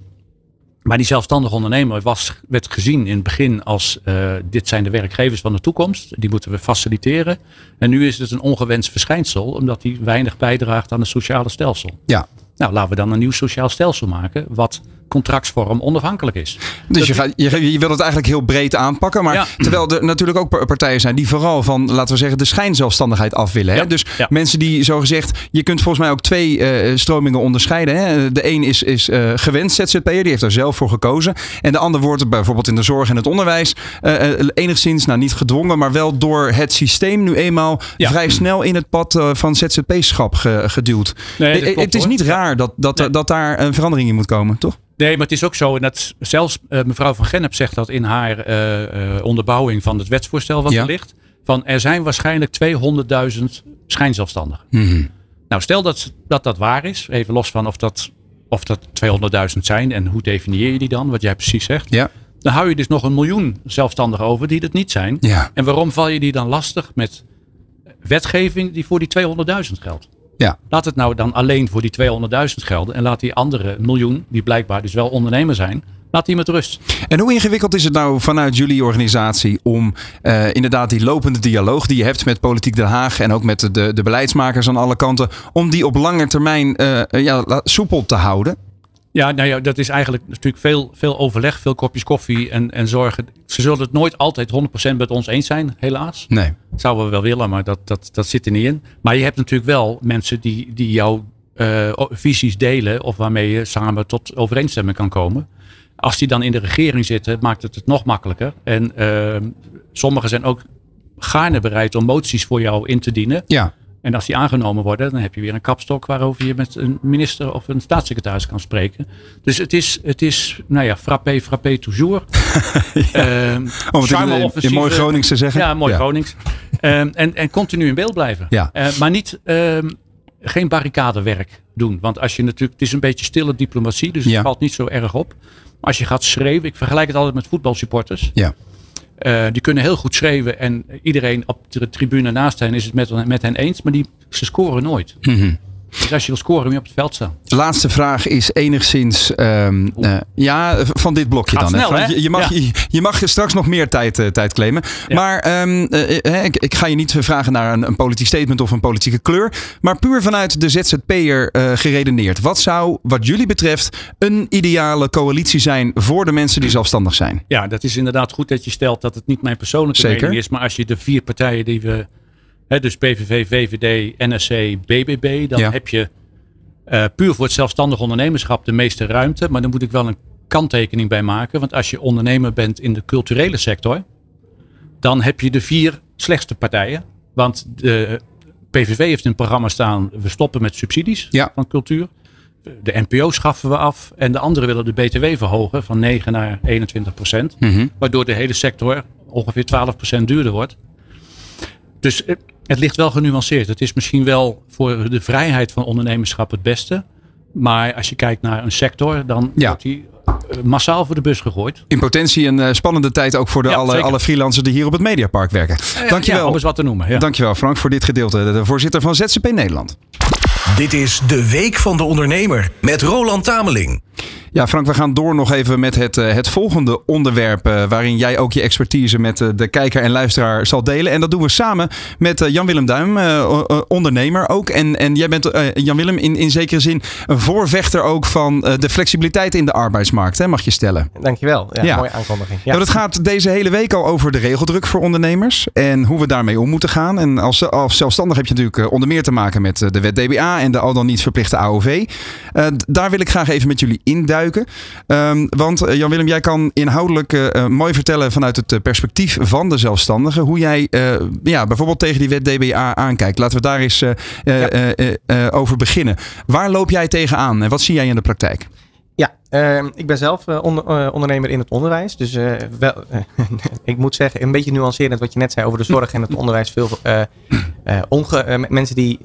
Maar die zelfstandig ondernemer was, werd gezien in het begin als eh, dit zijn de werkgevers van de toekomst. Die moeten we faciliteren. En nu is het een ongewenst verschijnsel omdat die weinig bijdraagt aan het sociale stelsel. Ja. Nou, laten we dan een nieuw sociaal stelsel maken wat contractsvorm onafhankelijk is. Dus je, gaat, je, je wil het eigenlijk heel breed aanpakken. Maar Ja. terwijl er natuurlijk ook par- partijen zijn die vooral van, laten we zeggen, de schijnzelfstandigheid af willen. Hè? Ja, Dus ja. mensen die zo gezegd, je kunt volgens mij ook twee eh, stromingen onderscheiden. Hè? De een is, is eh, gewend ZZP'er, die heeft daar zelf voor gekozen. En de ander wordt bijvoorbeeld in de zorg en het onderwijs eh, enigszins, nou niet gedwongen, maar wel door het systeem nu eenmaal vrij snel in het pad van ZZP-schap ge- geduwd. Nee, klopt, het is hoor. niet raar dat, dat, dat daar een verandering in moet komen, toch? Nee, maar het is ook zo. En dat zelfs eh, mevrouw van Gennep zegt dat in haar eh, eh, onderbouwing van het wetsvoorstel wat Ja. er ligt. Van er zijn waarschijnlijk 200.000 schijnzelfstandigen. Mhm. Nou, stel dat, dat dat waar is. Even los van of dat, of dat 200.000 zijn. En hoe definieer je die dan? Wat jij precies zegt. Ja. Dan hou je dus nog een miljoen zelfstandigen over die dat niet zijn. Ja. En waarom val je die dan lastig met wetgeving die voor die 200.000 geldt? Ja. Laat het nou dan alleen voor die 200.000 gelden. En laat die andere miljoen, die blijkbaar dus wel ondernemer zijn, laat die met rust. En hoe ingewikkeld is het nou vanuit jullie organisatie om eh, inderdaad die lopende dialoog die je hebt met Politiek Den Haag en ook met de, de beleidsmakers aan alle kanten, om die op lange termijn eh, ja, soepel te houden? Ja, nou ja, dat is eigenlijk natuurlijk veel, veel overleg, veel kopjes koffie en, en zorgen. Ze zullen het nooit altijd 100% met ons eens zijn, helaas. Nee. Zouden we wel willen, maar dat, dat, dat zit er niet in. Maar je hebt natuurlijk wel mensen die, die jouw eh, visies delen of waarmee je samen tot overeenstemming kan komen. Als die dan in de regering zitten, maakt het het nog makkelijker. En eh, sommigen zijn ook gaarne bereid om moties voor jou in te dienen. Ja. En als die aangenomen worden, dan heb je weer een kapstok waarover je met een minister of een staatssecretaris kan spreken. Dus het is, het is nou ja, frappé, frappé toujours. Ehm, Om het in- mooi Gronings te zeggen. Ja, mooi Ja. Gronings. Ehm, en, en continu in beeld blijven. Ja. Eh, maar niet, ehm, geen barricadewerk doen. Want als je natuurlijk, het is een beetje stille diplomatie, dus het Ja. valt niet zo erg op. Maar als je gaat schreeuwen, ik vergelijk het altijd met voetbalsupporters. Ja. Eh, die kunnen heel goed schreeuwen en iedereen op de tribune naast hen is het met, met hen eens, maar die, ze scoren nooit. Mhm. Dus als je wil scoren, moet je op het veld staan. De laatste vraag is enigszins, ehm, eh, ja, van dit blokje Gaat dan. snel, Frank. hè? Je, je, mag, Ja. je, je mag straks nog meer tijd, eh, tijd claimen. Maar ehm, eh, ik, ik ga je niet vragen naar een, een politiek statement of een politieke kleur. Maar puur vanuit de ZZP'er geredeneerd. Wat zou, wat jullie betreft, een ideale coalitie zijn voor de mensen die zelfstandig zijn? Ja, dat is inderdaad goed dat je stelt dat het niet mijn persoonlijke Zeker. mening is. Maar als je de vier partijen die we, hè, dus PVV, VVD, NSC, BBB, dan Ja. heb je eh, puur voor het zelfstandig ondernemerschap de meeste ruimte. Maar dan moet ik wel een kanttekening bij maken. Want als je ondernemer bent in de culturele sector, dan heb je de vier slechtste partijen. Want de PVV heeft in het programma staan, we stoppen met subsidies van cultuur. De NPO schaffen we af. En de anderen willen de BTW verhogen van 9 naar 21 procent. Mhm. Waardoor de hele sector ongeveer 12 procent duurder wordt. Dus eh, het ligt wel genuanceerd. Het is misschien wel voor de vrijheid van ondernemerschap het beste. Maar als je kijkt naar een sector, dan wordt die eh, massaal voor de bus gegooid. In potentie een eh, spannende tijd ook voor de Ja, alle, zeker. alle freelancers die hier op het Mediapark werken. Dankjewel. Ja, om eens wat te noemen. Ja. Dankjewel Frank voor dit gedeelte. De voorzitter van ZZP Nederland. Dit is de Week van de Ondernemer met Roland Tameling. Ja, Frank, we gaan door nog even met het, eh, het volgende onderwerp. eh, waarin jij ook je expertise met eh, de kijker en luisteraar zal delen. En dat doen we samen met Jan-Willem Duim, ondernemer ook. En, en jij bent, Jan-Willem, in, in zekere zin een voorvechter ook van de flexibiliteit in de arbeidsmarkt, hè, mag je stellen. Dankjewel. Ja, Ja. Mooie aankondiging. Ja. het gaat deze hele week al over de regeldruk voor ondernemers en hoe we daarmee om moeten gaan. En als, als zelfstandig heb je natuurlijk onder meer te maken met de wet DBA en de al dan niet verplichte AOV. Eh, daar wil ik graag even met jullie induiken. Ehm, want eh, Jan-Willem, jij kan inhoudelijk eh, mooi vertellen vanuit het perspectief van de zelfstandige hoe jij ja, bijvoorbeeld tegen die wet DBA aankijkt. Laten we daar eens over beginnen. Waar loop jij tegenaan en wat zie jij in de praktijk? Ja, ehm, ik ben zelf onder- ondernemer in het onderwijs. Dus wel, ik moet zeggen, een beetje nuancerend wat je net zei over de zorg en het onderwijs. Veel onge, mensen die,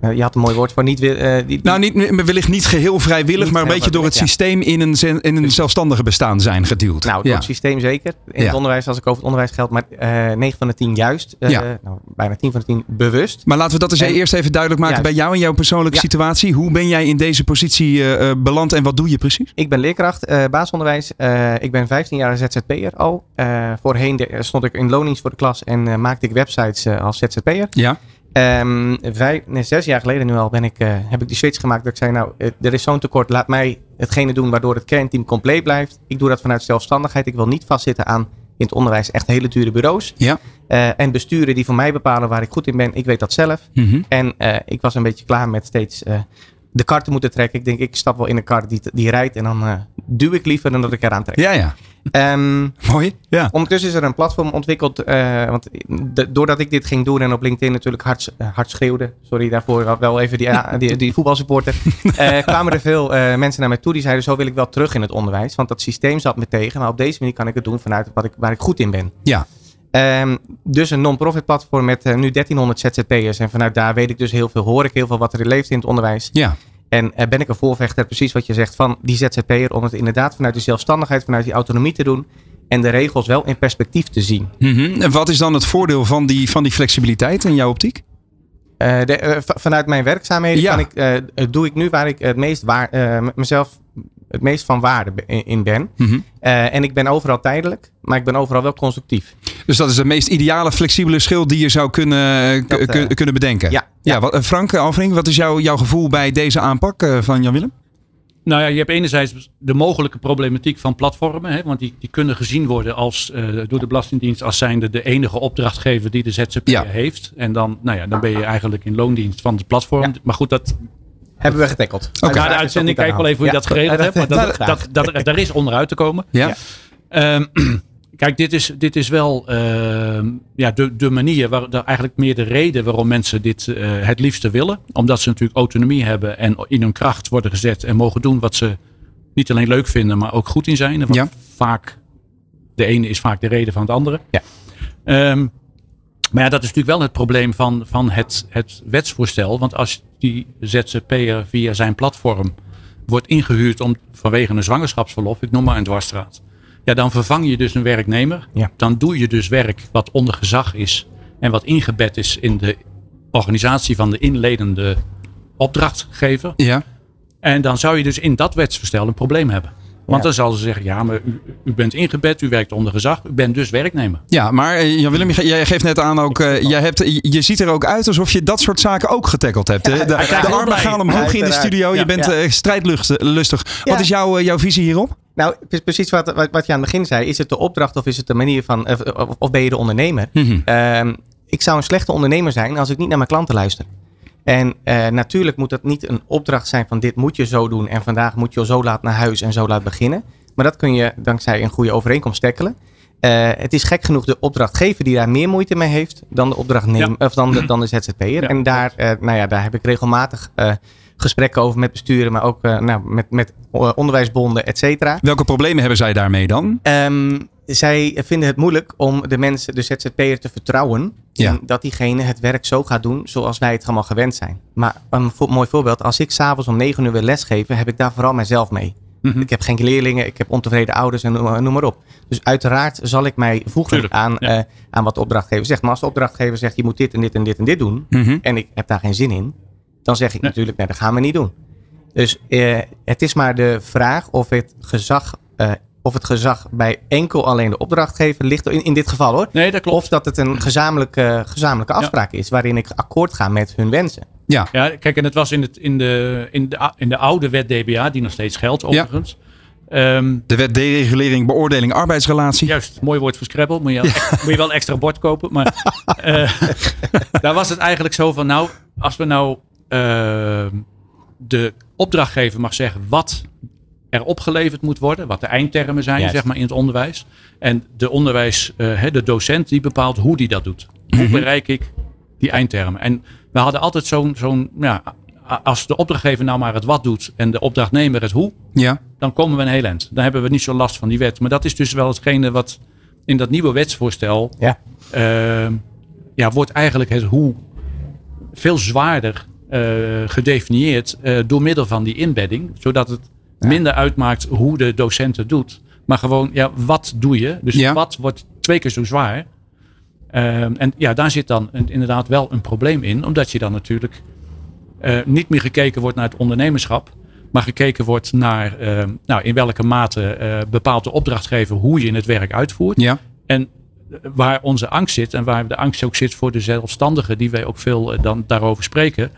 je had een mooi woord voor, niet eh, die, Nou, niet, wellicht niet geheel vrijwillig, Niet maar een beetje door het systeem in een, in een zelfstandige bestaan zijn geduwd. Nou, door ja. het systeem zeker. In Ja. het onderwijs, als ik over het onderwijs geldt, maar eh 9 van de 10 juist. Eh, nou, bijna 10 van de 10 bewust. Maar laten we dat eens En- eerst even duidelijk maken Juist. bij jou en jouw persoonlijke situatie. Hoe ben jij in deze positie eh, eh, beland en wat doe je precies? Ik ben leerkracht, eh basisonderwijs. Eh, ik ben 15 jaar ZZP'er al. Eh, voorheen de- stond ik in lonings voor de klas en eh, maakte ik websites eh, als ZZP'er. Ja. Ehm, vijf, nee, zes jaar geleden nu al ben ik, eh, heb ik die switch gemaakt. Dat ik zei, nou, eh, er is zo'n tekort. Laat mij hetgene doen waardoor het kernteam compleet blijft. Ik doe dat vanuit zelfstandigheid. Ik wil niet vastzitten aan in het onderwijs echt hele dure bureaus. Ja. Eh, en besturen die voor mij bepalen waar ik goed in ben. Ik weet dat zelf. Mhm. En ik was een beetje klaar met steeds de kar te moeten trekken. Ik denk, ik stap wel in een kar die, die rijdt en dan eh, duw ik liever dan dat ik eraan trek. Ja, ja. Ehm, Mooi. Ja. Ondertussen is er een platform ontwikkeld. eh, want de- doordat ik dit ging doen en op LinkedIn natuurlijk hard, eh, hard schreeuwde. Sorry daarvoor, wel even die, die, die voetbalsupporter. kwamen er veel mensen naar mij toe die zeiden: Zo wil ik wel terug in het onderwijs. Want dat systeem zat me tegen. Maar op deze manier kan ik het doen vanuit wat ik, waar ik goed in ben. Ja. Ehm, dus een non-profit platform met eh, nu 1300 ZZP'ers. En vanuit daar weet ik dus heel veel, hoor ik heel veel wat er leeft in het onderwijs. Ja. En eh, ben ik een voorvechter, precies wat je zegt, van die ZZP'er. Om het inderdaad vanuit die zelfstandigheid, vanuit die autonomie te doen. En de regels wel in perspectief te zien. Mhm. En wat is dan het voordeel van die, van die flexibiliteit in jouw optiek? Eh, de, vanuit mijn werkzaamheden Ja. kan ik, doe ik nu waar ik het meest waar, mezelf het meest van waarde in ben. Mhm. Eh, en ik ben overal tijdelijk, maar ik ben overal wel constructief. Dus dat is de meest ideale flexibele schil die je zou kunnen, Dat, eh, k- kunnen bedenken. ja. ja. wat, eh, Frank Alvering, wat is jouw, jouw gevoel bij deze aanpak eh, van Jan-Willem? Nou ja, je hebt enerzijds de mogelijke problematiek van platformen. Hè, want die, die kunnen gezien worden als, eh, door de Belastingdienst als zijnde de enige opdrachtgever die de ZZP'er heeft. En dan, nou ja, dan ben je eigenlijk in loondienst van het platform. Maar goed, dat... Hebben we getackled. Na de uitzending kijk wel even hoe je dat geregeld hebt. Maar dat, dat, dat, dat, daar is onderuit te komen. Ja. Ehm, kijk, dit is, dit is wel ehm, ja, de, de manier, waar, de, eigenlijk meer de reden waarom mensen dit eh, het liefste willen. Omdat ze natuurlijk autonomie hebben en in hun kracht worden gezet en mogen doen wat ze niet alleen leuk vinden, maar ook goed in zijn. En wat Ja. vaak, de ene is vaak de reden van het andere. Ja. Ehm, maar ja, dat is natuurlijk wel het probleem van, van het, het wetsvoorstel. Want als die ZZP'er via zijn platform wordt ingehuurd om, vanwege een zwangerschapsverlof, ik noem maar een dwarsstraat. Ja, dan vervang je dus een werknemer. Ja. Dan doe je dus werk wat onder gezag is en wat ingebed is in de organisatie van de inledende opdrachtgever. Ja. En dan zou je dus in dat wetsvoorstel een probleem hebben. Want Ja. dan zal ze zeggen, ja, maar u, u bent ingebed, u werkt onder gezag, u bent dus werknemer. Ja, maar eh, Jan-Willem, jij geeft net aan ook, eh, jij hebt, je- je ziet er ook uit alsof je dat soort zaken ook getackeld hebt. De, de, armen blij. gaan omhoog in de studio, je bent ja. eh, strijdlustig. Ja. Wat is jouw, eh, jouw visie hierop? Nou, pre- precies wat, wat, wat je aan het begin zei. Is het de opdracht of is het de manier van, of, of- of ben je de ondernemer? Mhm. Ehm, ik zou een slechte ondernemer zijn als ik niet naar mijn klanten luister. En eh, natuurlijk moet dat niet een opdracht zijn van dit moet je zo doen en vandaag moet je zo laat naar huis en zo laat beginnen. Maar dat kun je dankzij een goede overeenkomst tackelen. Eh, het is gek genoeg de opdrachtgever die daar meer moeite mee heeft dan de opdrachtnemer of dan de, dan de ZZP'er. Ja, en daar, eh, nou ja, daar heb ik regelmatig gesprekken over met besturen, maar ook nou, met, met onderwijsbonden, et cetera. Welke problemen hebben zij daarmee dan? Ehm, zij vinden het moeilijk om de mensen, de ZZP'er, te vertrouwen. Ja. Dat diegene het werk zo gaat doen zoals wij het allemaal gewend zijn. Maar een vo- mooi voorbeeld. Als ik s'avonds om negen uur wil lesgeven, heb ik daar vooral mijzelf mee. Mhm. Ik heb geen leerlingen, ik heb ontevreden ouders en noem, noem maar op. Dus uiteraard zal ik mij voegen Tuurlijk, aan, ja. eh, aan wat de opdrachtgever zegt. Maar als de opdrachtgever zegt, je moet dit en dit en dit en dit doen. Mhm. En ik heb daar geen zin in. Dan zeg ik natuurlijk, nee, dat gaan we niet doen. Dus eh, het is maar de vraag of het gezag, eh, of het gezag bij enkel alleen de opdrachtgever ligt. In, in dit geval hoor. Nee, dat klopt. Of dat het een gezamenlijke, gezamenlijke afspraak is waarin ik akkoord ga met hun wensen. Ja. ja, kijk, en het was in, het, in, de, in, de, in de oude wet DBA, die nog steeds geldt overigens. Ehm, de wet deregulering beoordeling arbeidsrelatie. Juist, mooi woord voor Scrabble. Moet je, moet je wel een extra bord kopen. Maar eh, daar was het eigenlijk zo van, nou, als we nou uh, de opdrachtgever mag zeggen wat er opgeleverd moet worden, wat de eindtermen zijn, Juist. zeg maar, in het onderwijs. En de onderwijs, uh, de docent, die bepaalt hoe die dat doet. Hoe Mhm. bereik ik die eindtermen? En we hadden altijd zo'n, zo'n ja, als de opdrachtgever nou maar het wat doet en de opdrachtnemer het hoe, Ja. dan komen we een heel eind. Dan hebben we niet zo last van die wet. Maar dat is dus wel hetgene wat in dat nieuwe wetsvoorstel, Ja. uh, ja, wordt eigenlijk het hoe veel zwaarder uh, gedefinieerd uh, door middel van die inbedding, zodat het. Minder uitmaakt hoe de docent het doet, maar gewoon, ja, wat doe je? Dus Ja. wat wordt twee keer zo zwaar. Um, en ja, daar zit dan inderdaad wel een probleem in, omdat je dan natuurlijk uh, niet meer gekeken wordt naar het ondernemerschap, maar gekeken wordt naar uh, nou, in welke mate uh, bepaalt de opdrachtgever hoe je het werk uitvoert. Ja. En waar onze angst zit en waar de angst ook zit voor de zelfstandigen, die wij ook veel dan daarover spreken,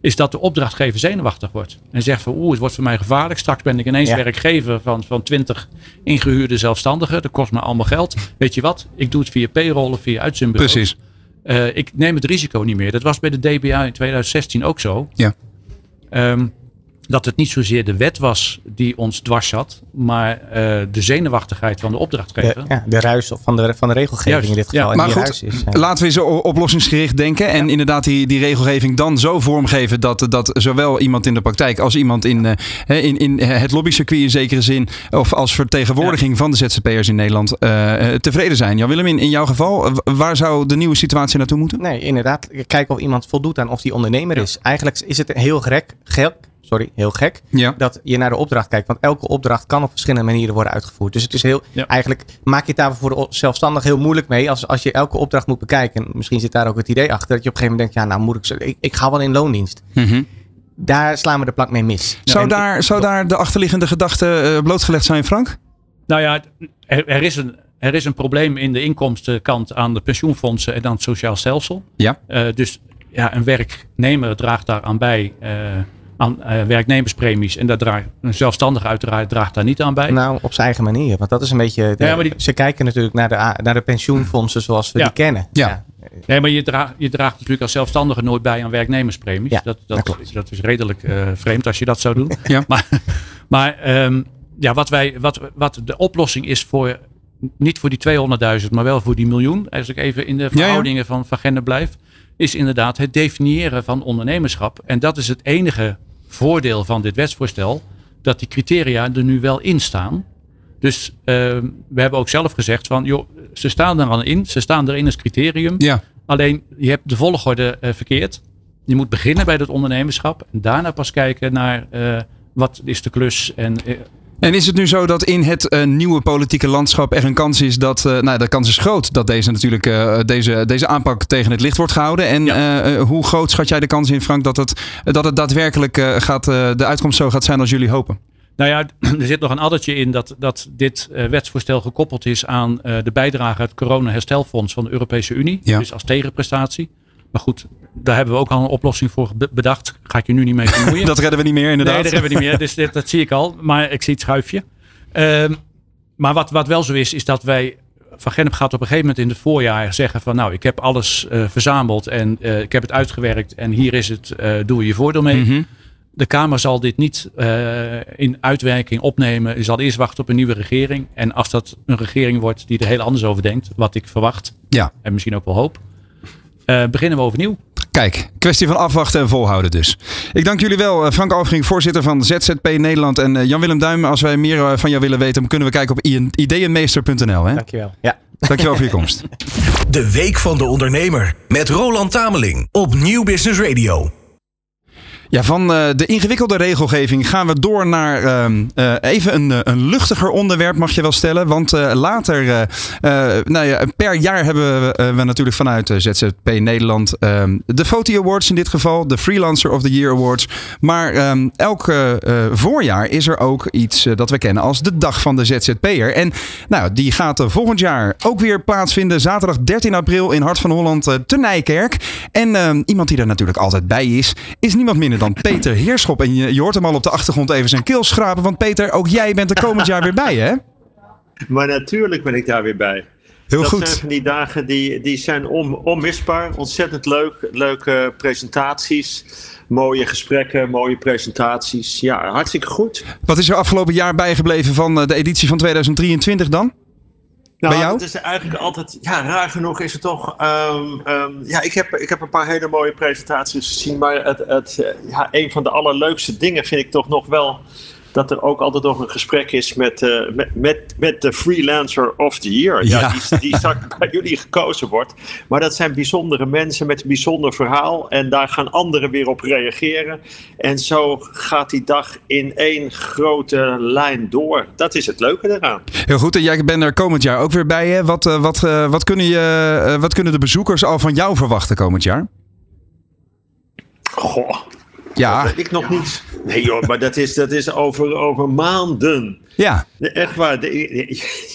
is dat de opdrachtgever zenuwachtig wordt. En zegt van oeh, het wordt voor mij gevaarlijk. Straks ben ik ineens Ja. werkgever van, van 20 ingehuurde zelfstandigen. Dat kost me allemaal geld. Weet je wat? Ik doe het via payroll of via uitzendbureau. Precies. Uh, ik neem het risico niet meer. Dat was bij de DBA in 2016 ook zo. Ja. Um, dat het niet zozeer de wet was die ons dwars zat, maar uh, de zenuwachtigheid van de opdrachtgever. De, ja, de ruis van de, van de regelgeving Juist, in dit geval. ja. En Maar die goed, ruis is, uh, laten we eens oplossingsgericht denken. En inderdaad die, die regelgeving dan zo vormgeven dat, dat zowel iemand in de praktijk als iemand in, uh, in, in het lobbycircuit in zekere zin, of als vertegenwoordiging van de ZZP'ers in Nederland, uh, tevreden zijn. Jan Willem, in, in jouw geval, waar zou de nieuwe situatie naartoe moeten? Nee, inderdaad. Kijken of iemand voldoet aan of die ondernemer is. Eigenlijk is het heel gek, gek sorry, heel gek. Ja. Dat je naar de opdracht kijkt. Want elke opdracht kan op verschillende manieren worden uitgevoerd. Dus het is heel, Ja. eigenlijk maak je het daar voor de zelfstandig heel moeilijk mee. Als, als je elke opdracht moet bekijken. En misschien zit daar ook het idee achter. Dat je op een gegeven moment denkt, ja nou moet ik, zo, ik, ik ga wel in loondienst. Mhm. Daar slaan we de plank mee mis. Zou, En daar, zou daar de achterliggende gedachte uh, blootgelegd zijn, Frank? Nou ja, er, er, is een, er is een probleem in de inkomstenkant aan de pensioenfondsen en aan het sociaal stelsel. Ja. Uh, dus ja, een werknemer draagt daar aan bij. Uh, aan uh, werknemerspremies. En dat draagt, een zelfstandige uiteraard draagt daar niet aan bij. Nou, op zijn eigen manier. Want dat is een beetje... De, Ja, maar die- Ze kijken natuurlijk naar de, naar de pensioenfondsen zoals we Ja. die kennen. Ja. Nee, maar je draagt, je draagt natuurlijk als zelfstandige nooit bij aan werknemerspremies. Ja, dat, dat dat, klopt. dat is redelijk uh, vreemd als je dat zou doen. Ja. Maar, maar um, ja, wat, wij, wat, wat de oplossing is voor, niet voor die 200.000, maar wel voor die miljoen. Als ik even in de ja. verhoudingen van Van Genne blijf. Is inderdaad het definiëren van ondernemerschap. En dat is het enige voordeel van dit wetsvoorstel. Dat die criteria er nu wel in staan. Dus uh, we hebben ook zelf gezegd van, joh, ze staan er al in. Ze staan erin als criterium. Ja. Alleen je hebt de volgorde uh, verkeerd. Je moet beginnen bij het ondernemerschap. En daarna pas kijken naar uh, wat is de klus. En, En is het nu zo dat in het uh, nieuwe politieke landschap er een kans is dat, uh, nou de kans is groot dat deze natuurlijk uh, deze, deze aanpak tegen het licht wordt gehouden. En ja. hoe groot schat jij de kans in, Frank, dat het, dat het daadwerkelijk gaat, de uitkomst zo gaat zijn als jullie hopen? Nou ja, er zit nog een addertje in dat, dat dit wetsvoorstel gekoppeld is aan de bijdrage uit het corona-herstelfonds van de Europese Unie. Ja. Dus als tegenprestatie. Maar goed, daar hebben we ook al een oplossing voor bedacht. Ga ik je nu niet mee vermoeien. dat redden we niet meer, inderdaad. Nee, dat redden we niet meer. Dus dit, dat zie ik al. Maar ik zie het schuifje. Um, maar wat, wat wel zo is, is dat wij. Van Gennep gaat op een gegeven moment in het voorjaar zeggen van nou, ik heb alles uh, verzameld en ik heb het uitgewerkt en hier is het, doe je voordeel mee. Mhm. Mm -hmm. De Kamer zal dit niet in uitwerking opnemen. Je zal eerst wachten op een nieuwe regering. En als dat een regering wordt die er heel anders over denkt, wat ik verwacht, ja. en misschien ook wel hoop, uh, beginnen we overnieuw. Kijk, kwestie van afwachten en volhouden dus. Ik dank jullie wel, eh, Frank Alvering, voorzitter van ZZP Nederland. En uh, Jan-Willem Duim, als wij meer van jou willen weten, kunnen we kijken op ideeënmeester.nl. Hè? Dankjewel. Ja. Dankjewel voor je komst. De Week van de Ondernemer met Roland Tameling op Nieuw Business Radio. Ja, van uh, de ingewikkelde regelgeving gaan we door naar uh, uh, even een, een luchtiger onderwerp, mag je wel stellen. Want later, nou ja, per jaar hebben we, natuurlijk vanuit ZZP Nederland ehm, de Foti Awards in dit geval, de Freelancer of the Year Awards. Maar ehm, elk voorjaar is er ook iets dat we kennen als de Dag van de ZZP'er. En nou, die gaat volgend jaar ook weer plaatsvinden, zaterdag 13 april in Hart van Holland te Nijkerk. En ehm, iemand die er natuurlijk altijd bij is, is niemand minder dan Peter Heerschop. En je, je hoort hem al op de achtergrond even zijn keel schrapen. Want Peter, ook jij bent er komend jaar weer bij, hè? Maar natuurlijk ben ik daar weer bij. Heel dat goed. zijn van die dagen die, die zijn on, onmisbaar. Ontzettend leuk. Leuke presentaties. Mooie gesprekken, mooie presentaties. Ja, hartstikke goed. Wat is er afgelopen jaar bijgebleven van eh, de editie van 2023 dan? Nou, Bij jou? het is eigenlijk altijd, ja, raar genoeg is het toch. ehm, ehm, ja, ik heb, ik heb een paar hele mooie presentaties gezien. Maar het, het, ja, een van de allerleukste dingen vind ik toch nog wel. Dat er ook altijd nog een gesprek is met, eh, met, met, met de Freelancer of the Year. Ja, Ja. Die, die straks bij jullie gekozen wordt. Maar dat zijn bijzondere mensen met een bijzonder verhaal. En daar gaan anderen weer op reageren. En zo gaat die dag in één grote lijn door. Dat is het leuke eraan. Heel goed, en jij bent er komend jaar ook weer bij. Hè? Wat, eh, wat, eh, wat, kunnen je, wat kunnen de bezoekers al van jou verwachten komend jaar? Goh. Ja. Dat weet ik nog niet. Nee joh, maar dat is, dat is over, over maanden. Ja. Echt waar.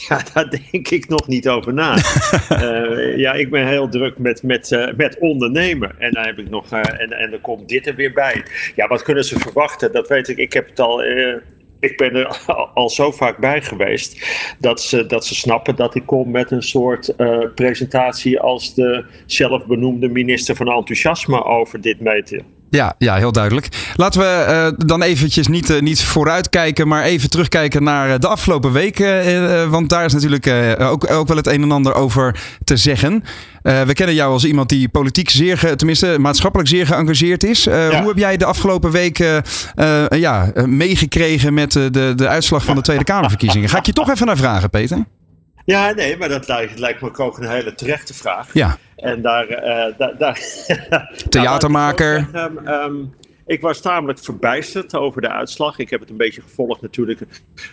Ja, daar denk ik nog niet over na. Eh, ja, ik ben heel druk met, met, eh, met ondernemen. En dan heb ik nog. eh, en, en dan komt dit er weer bij. Ja, wat kunnen ze verwachten? Dat weet ik. Ik heb het al. eh, ik ben er al, zo vaak bij geweest dat ze, dat ze snappen dat ik kom met een soort eh, presentatie als de zelfbenoemde minister van enthousiasme over dit meten. Ja, ja, heel duidelijk. Laten we eh, dan eventjes niet, eh, niet vooruitkijken, maar even terugkijken naar eh, de afgelopen weken. want daar is natuurlijk ook, ook wel het een en ander over te zeggen. We kennen jou als iemand die politiek zeer, ge- tenminste maatschappelijk zeer geëngageerd is. Hoe heb jij de afgelopen weken ja, meegekregen met de, de uitslag van de Tweede Kamerverkiezingen? Ga ik je toch even naar vragen, Peter? Ja, nee, maar dat lijkt, lijkt me ook een hele terechte vraag. Ja. En daar. eh, daar, daar Theatermaker. Ik was tamelijk verbijsterd over de uitslag. Ik heb het een beetje gevolgd natuurlijk.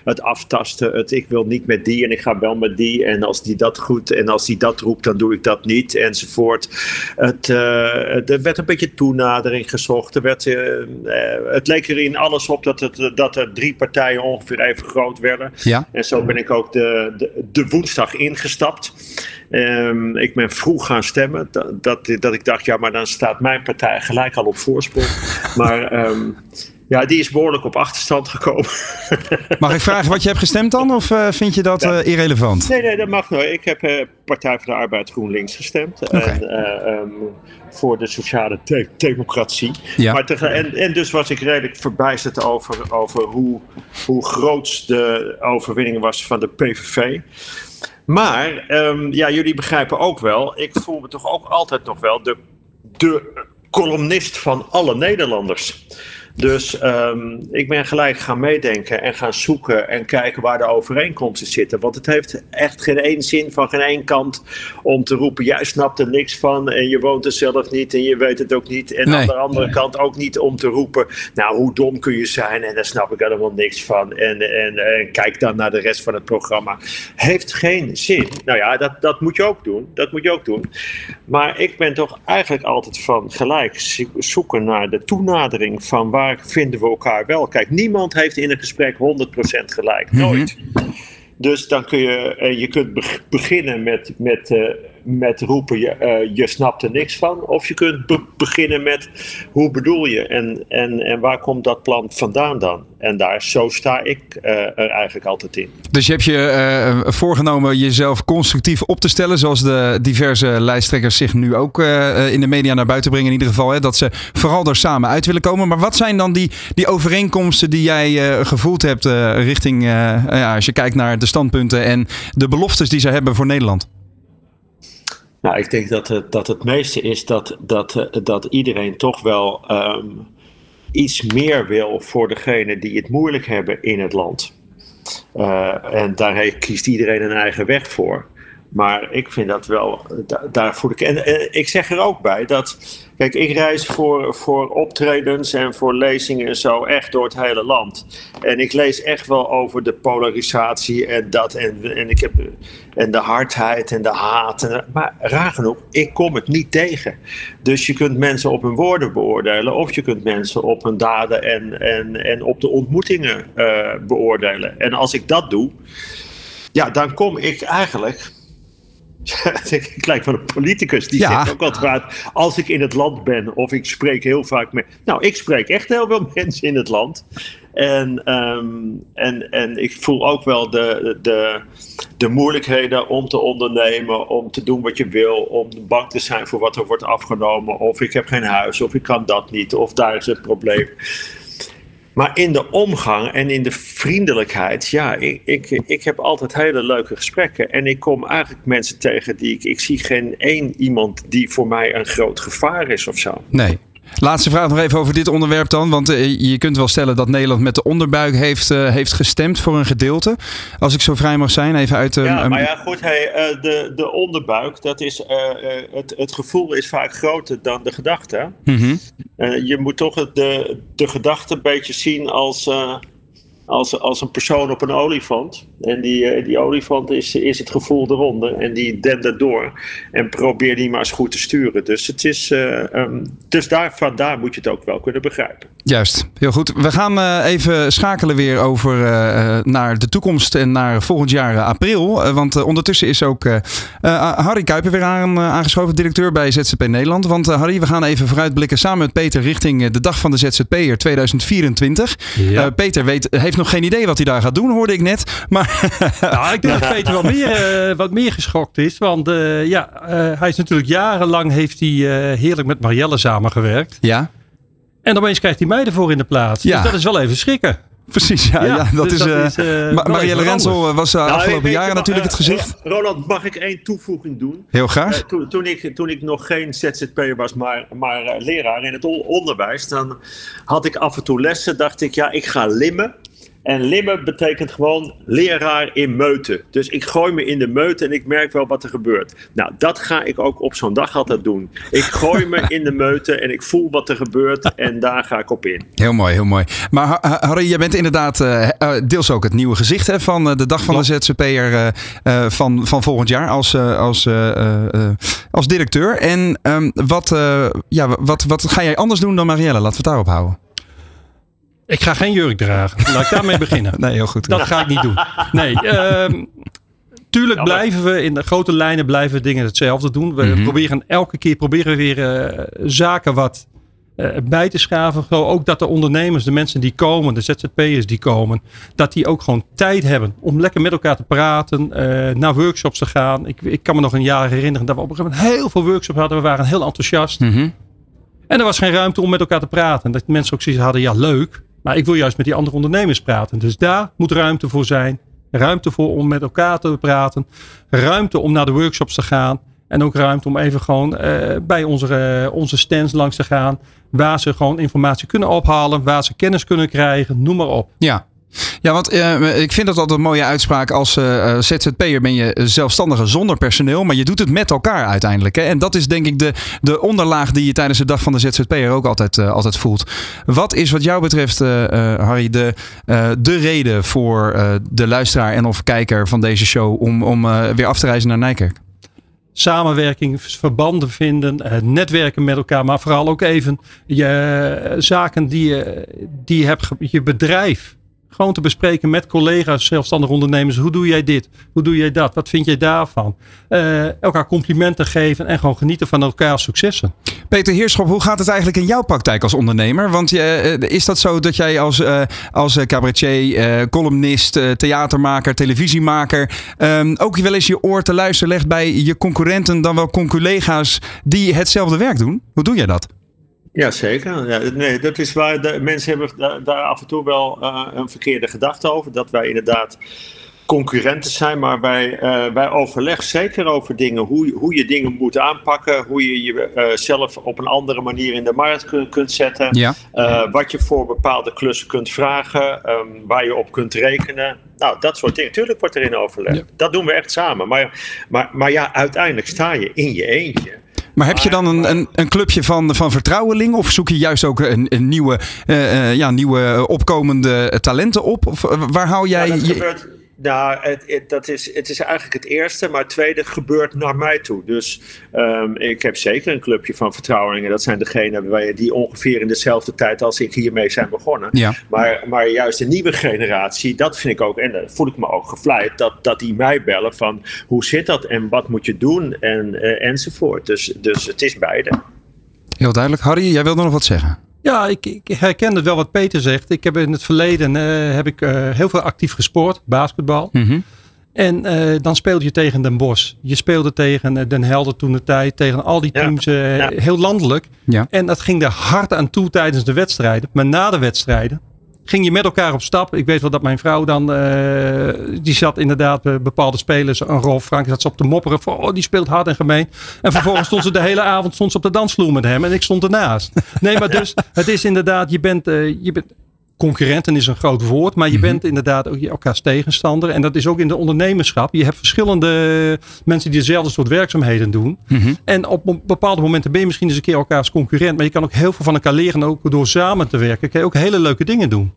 Het aftasten, het ik wil niet met die en ik ga wel met die. En als die dat goed en als die dat roept, dan doe ik dat niet enzovoort. Het, eh, er werd een beetje toenadering gezocht. Er werd, eh, eh, het leek er in alles op dat, het, dat er drie partijen ongeveer even groot werden. Ja. En zo ben ik ook de, de, de woensdag ingestapt. Ehm, ik ben vroeg gaan stemmen. Dat, dat, dat ik dacht, ja, maar dan staat mijn partij gelijk al op voorsprong. Maar ehm, ja, die is behoorlijk op achterstand gekomen. Mag ik vragen wat je hebt gestemd dan? Of eh, vind je dat eh, irrelevant? Nee, nee, dat mag nooit. Ik heb eh, Partij voor de Arbeid GroenLinks gestemd. En, eh, ehm, voor de sociale de- democratie. Ja. Maar en, en dus was ik redelijk verbijsterd over, over hoe, hoe groot de overwinning was van de PVV. Maar ehm, ja, jullie begrijpen ook wel, ik voel me toch ook altijd nog wel de, de columnist van alle Nederlanders. Dus ehm, ik ben gelijk gaan meedenken en gaan zoeken en kijken waar de overeenkomsten zitten. Want het heeft echt geen één zin van geen één kant om te roepen: jij snapt er niks van en je woont er zelf niet en je weet het ook niet. En Nee. aan de andere kant ook niet om te roepen: nou, hoe dom kun je zijn en daar snap ik helemaal niks van. En, en, en kijk dan naar de rest van het programma. Heeft geen zin. Nou ja, dat, dat moet je ook doen. Dat moet je ook doen. Maar ik ben toch eigenlijk altijd van gelijk zo- zoeken naar de toenadering van waar vinden we elkaar wel. Kijk, niemand heeft in een gesprek 100% gelijk. Nooit. Dus dan kun je, eh, je kunt beg- beginnen met, met, eh, met roepen je, eh, je snapt er niks van. Of je kunt be- beginnen met hoe bedoel je en, en, en waar komt dat plan vandaan dan? En daar, zo sta ik eh, er eigenlijk altijd in. Dus je hebt je eh, voorgenomen jezelf constructief op te stellen, zoals de diverse lijsttrekkers zich nu ook in de media naar buiten brengen in ieder geval. Hè, dat ze vooral er samen uit willen komen. Maar wat zijn dan die, die overeenkomsten die jij gevoeld hebt richting, ja, als je kijkt naar de standpunten en de beloftes die ze hebben voor Nederland? Nou, ik denk dat het, dat het meeste is dat, dat, eh, dat iedereen toch wel ehm, iets meer wil voor degenen die het moeilijk hebben in het land. Eh, en daar kiest iedereen een eigen weg voor. Maar ik vind dat wel, da- daar voel ik. En ik zeg er ook bij dat. Kijk, ik reis voor, voor optredens en voor lezingen en zo echt door het hele land. En ik lees echt wel over de polarisatie en dat. En, en, ik heb, en de hardheid en de haat. En, maar raar genoeg, ik kom het niet tegen. Dus je kunt mensen op hun woorden beoordelen. Of je kunt mensen op hun daden en, en, en op de ontmoetingen eh, beoordelen. En als ik dat doe, ja, dan kom ik eigenlijk. ik lijk wel een politicus die Ja. zegt ook altijd vaak, als ik in het land ben of ik spreek heel vaak met. Nou, ik spreek echt heel veel mensen in het land. En, ehm, en, en ik voel ook wel de, de, de moeilijkheden om te ondernemen, om te doen wat je wil, om bang te zijn voor wat er wordt afgenomen. Of ik heb geen huis, of ik kan dat niet, of daar is het probleem. Maar in de omgang en in de vriendelijkheid, ja, ik, ik, ik heb altijd hele leuke gesprekken. En ik kom eigenlijk mensen tegen die ik. Ik zie geen één iemand die voor mij een groot gevaar is of zo. Nee. Laatste vraag nog even over dit onderwerp dan. Want eh, je kunt wel stellen dat Nederland met de onderbuik heeft, eh, heeft gestemd voor een gedeelte. Als ik zo vrij mag zijn, even uit de. Ja, maar ja, goed, hey, eh, de, de onderbuik, dat is, het, het gevoel is vaak groter dan de gedachte. Mhm. Je moet toch de, de gedachte een beetje zien als, als, als een persoon op een olifant. En die, eh, die olifant is, is het gevoel eronder. En die dendert door. En probeer die maar eens goed te sturen. Dus, het is, eh, ehm, dus daar, vandaar moet je het ook wel kunnen begrijpen. Juist, heel goed. We gaan eh, even schakelen weer over eh, eh, naar de toekomst en naar volgend jaar april. Want ondertussen is ook eh, eh, Harry Kuiper weer aan, aangeschoven, directeur bij ZZP Nederland. Want Harry, we gaan even vooruitblikken samen met Peter richting de dag van de ZZP'er 2024. Ja. Eh, Peter weet, heeft nog geen idee wat hij daar gaat doen, hoorde ik net. Maar Nou, ik denk dat Peter wel meer, eh, wat meer geschokt is. Want eh, ja, eh, hij is natuurlijk jarenlang heeft hij, eh, heerlijk met Marielle samengewerkt. Ja. En opeens krijgt hij mij ervoor in de plaats. Ja. Dus dat is wel even schrikken. Precies, ja. ja, dat dus is, is, Ma- wel Marielle Rensel eh, was de Nou, afgelopen jaren maar, natuurlijk het gezicht. Ro- Roland, mag ik één toevoeging doen? Heel graag. Toen, toen, ik, toen ik nog geen ZZP'er was, maar, maar eh, leraar in het on- onderwijs, dan had ik af en toe lessen. Dacht ik, ja, ik ga limmen. En limmen betekent gewoon leraar in meuten. Dus ik gooi me in de meute en ik merk wel wat er gebeurt. Nou, dat ga ik ook op zo'n dag altijd doen. Ik gooi me in de meute en ik voel wat er gebeurt en daar ga ik op in. Heel mooi, heel mooi. Maar Ha- Ha- Harry, jij bent inderdaad eh, eh, deels ook het nieuwe gezicht hè, van eh, de dag van de ZZP'er van, van volgend jaar als, als, als directeur. En ehm, wat, ja, wat, wat ga jij anders doen dan Marielle? Laten we het daarop houden. Ik ga geen jurk dragen. Laat ik daarmee beginnen. Nee, heel goed. Dat ga ik niet doen. Nee, ehm, tuurlijk blijven we in de grote lijnen blijven we dingen hetzelfde doen. We Mhm. proberen elke keer proberen we weer eh, zaken wat eh, bij te schaven. Zo ook dat de ondernemers, de mensen die komen, de ZZP'ers die komen, dat die ook gewoon tijd hebben om lekker met elkaar te praten, eh, naar workshops te gaan. Ik, ik kan me nog een jaar herinneren dat we op een gegeven moment heel veel workshops hadden. We waren heel enthousiast. Mhm. En er was geen ruimte om met elkaar te praten. Dat mensen ook zoiets hadden, ja leuk, maar ik wil juist met die andere ondernemers praten. Dus daar moet ruimte voor zijn. Ruimte voor om met elkaar te praten. Ruimte om naar de workshops te gaan. En ook ruimte om even gewoon eh, bij onze, eh, onze stands langs te gaan. Waar ze gewoon informatie kunnen ophalen. Waar ze kennis kunnen krijgen. Noem maar op. Ja. Ja, want eh, ik vind dat altijd een mooie uitspraak. Als eh, ZZP'er ben je zelfstandige zonder personeel, maar je doet het met elkaar uiteindelijk. Hè? En dat is denk ik de, de onderlaag die je tijdens de dag van de ZZP'er ook altijd, altijd voelt. Wat is wat jou betreft, Harry, de, de reden voor de luisteraar en of kijker van deze show om, om weer af te reizen naar Nijkerk? samenwerking, verbanden vinden, netwerken met elkaar, maar vooral ook even je zaken die je, die je hebt, je bedrijf. Gewoon te bespreken met collega's, zelfstandige ondernemers. Hoe doe jij dit? Hoe doe jij dat? Wat vind jij daarvan? Eh, elkaar complimenten geven en gewoon genieten van elkaars successen. Peter Heerschop, hoe gaat het eigenlijk in jouw praktijk als ondernemer? Want je, eh, is dat zo dat jij als, eh, als eh, cabaretier, eh, columnist, eh, theatermaker, televisiemaker ehm, ook wel eens je oor te luisteren legt bij je concurrenten, dan wel conculega's die hetzelfde werk doen? Hoe doe jij dat? Ja, zeker. Ja, nee, dat is waar de, mensen hebben daar, daar af en toe wel eh, een verkeerde gedachte over. Dat wij inderdaad concurrenten zijn, maar bij, uh, bij overleg zeker over dingen. Hoe, hoe je dingen moet aanpakken, hoe je jezelf op een andere manier in de markt kunt, kunt zetten. Ja. wat je voor bepaalde klussen kunt vragen, um, waar je op kunt rekenen. Nou, dat soort dingen. Tuurlijk wordt er in overleg. Dat doen we echt samen. Maar, maar, maar ja, uiteindelijk sta je in je eentje. Maar heb je dan een, een, een clubje van, van vertrouweling? Of zoek je juist ook een, een nieuwe, uh, uh, ja, nieuwe opkomende talenten op? Of waar hou jij... Ja, dat je... gebeurt, nou, het, het, dat is, het is eigenlijk het eerste, maar het tweede gebeurt naar mij toe. Dus um, ik heb zeker een clubje van vertrouwelingen. Dat zijn degenen die ongeveer in dezelfde tijd als ik hiermee zijn begonnen. Ja. Maar, maar juist de nieuwe generatie, dat vind ik ook, en daar voel ik me ook gevleid, dat, dat die mij bellen van hoe zit dat en wat moet je doen en, uh, enzovoort. Dus, dus het is beide. Heel duidelijk. Harry, jij wilde nog wat zeggen? Ja, ik, ik, herken het wel wat Peter zegt. Ik heb in het verleden uh, heb ik, uh, heel veel actief gesport, basketbal. Mm -hmm. En uh, dan speelde je tegen Den Bosch. Je speelde tegen Den Helder toen de tijd. Tegen al die teams, ja. Ja. heel landelijk. Ja. En dat ging er hard aan toe tijdens de wedstrijden. Maar na de wedstrijden ging je met elkaar op stap. Ik weet wel dat mijn vrouw dan, uh, die zat inderdaad uh, bepaalde spelers, een Rolf Frank, zat ze op te mopperen van, oh die speelt hard en gemeen. En vervolgens stond ze de hele avond stond ze op de dansvloer met hem en ik stond ernaast. Nee, maar dus, het is inderdaad, je bent, je bent concurrenten is een groot woord, maar je Mhm. bent inderdaad ook elkaars tegenstander. En dat is ook in de ondernemerschap. Je hebt verschillende mensen die dezelfde soort werkzaamheden doen. Mhm. En op bepaalde momenten ben je misschien eens een keer elkaars concurrent. Maar je kan ook heel veel van elkaar leren. En ook door samen te werken kan je ook hele leuke dingen doen.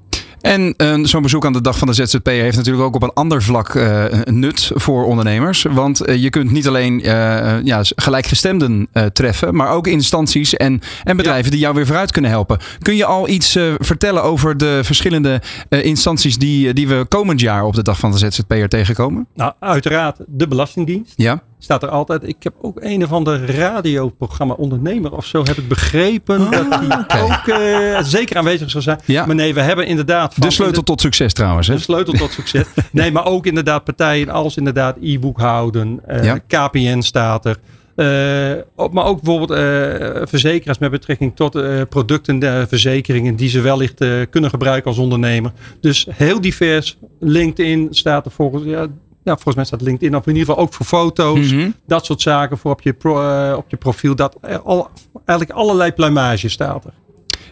En uh, zo'n bezoek aan de dag van de ZZP heeft natuurlijk ook op een ander vlak uh, nut voor ondernemers. Want uh, je kunt niet alleen ja, gelijkgestemden treffen, maar ook instanties en, en bedrijven ja. die jou weer vooruit kunnen helpen. Kun je al iets vertellen over de verschillende instanties die, die we komend jaar op de dag van de ZZP'er tegenkomen? Nou, uiteraard de Belastingdienst. Ja. Staat er altijd. Ik heb ook een of ander radioprogramma Ondernemer of zo heb ik begrepen. Oh, dat die okay. ook zeker aanwezig zou zijn. Ja. Maar nee, we hebben inderdaad. De sleutel tot succes trouwens. Hè? De sleutel tot succes. nee, maar ook inderdaad partijen als inderdaad e-boekhouden. Uh, ja. KPN staat er. Uh, maar ook bijvoorbeeld verzekeraars met betrekking tot producten, de verzekeringen die ze wellicht kunnen gebruiken als ondernemer. Dus heel divers. LinkedIn staat er volgens, ja, ja, volgens mij staat LinkedIn of in ieder geval ook voor foto's. Mm -hmm. Dat soort zaken voor op je, pro, op je profiel. Dat, al, eigenlijk allerlei pluimage staat er.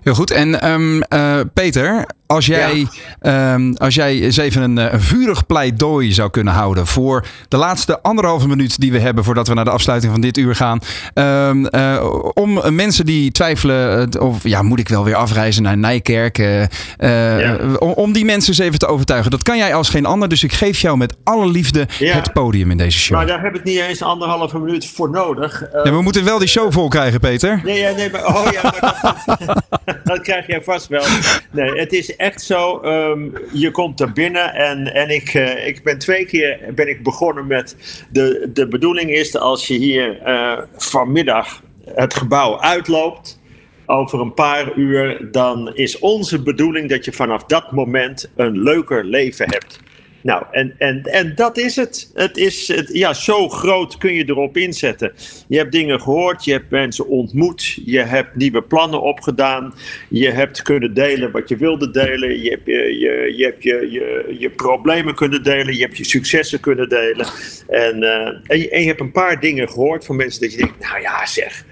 Heel goed. En um, uh, Peter, als jij, ja. um, als jij eens even een, een, vurig pleidooi zou kunnen houden voor de laatste anderhalve minuut die we hebben voordat we naar de afsluiting van dit uur gaan. Um, uh, om mensen die twijfelen of ja, moet ik wel weer afreizen naar Nijkerk? Uh, ja. om, om, die mensen eens even te overtuigen. Dat kan jij als geen ander. Dus ik geef jou met alle liefde ja. het podium in deze show. Maar daar heb ik niet eens anderhalve minuut voor nodig. ja, we moeten wel die show vol krijgen, Peter. Nee, nee maar, oh ja, maar dat, dat krijg jij vast wel. Nee, het is echt zo. Um, je komt er binnen en, en ik, uh, ik ben twee keer ben ik begonnen met. De, de bedoeling is als je hier uh, vanmiddag het gebouw uitloopt. Over een paar uur, dan is onze bedoeling dat je vanaf dat moment een leuker leven hebt. Nou, en, en, en dat is het. Het is, het, ja, zo groot kun je erop inzetten. Je hebt dingen gehoord, je hebt mensen ontmoet, je hebt nieuwe plannen opgedaan, je hebt kunnen delen wat je wilde delen, je hebt je, je, je, hebt je, je, problemen kunnen delen, je hebt je successen kunnen delen. En, uh, en, je, en je hebt een paar dingen gehoord van mensen dat je denkt, nou ja zeg,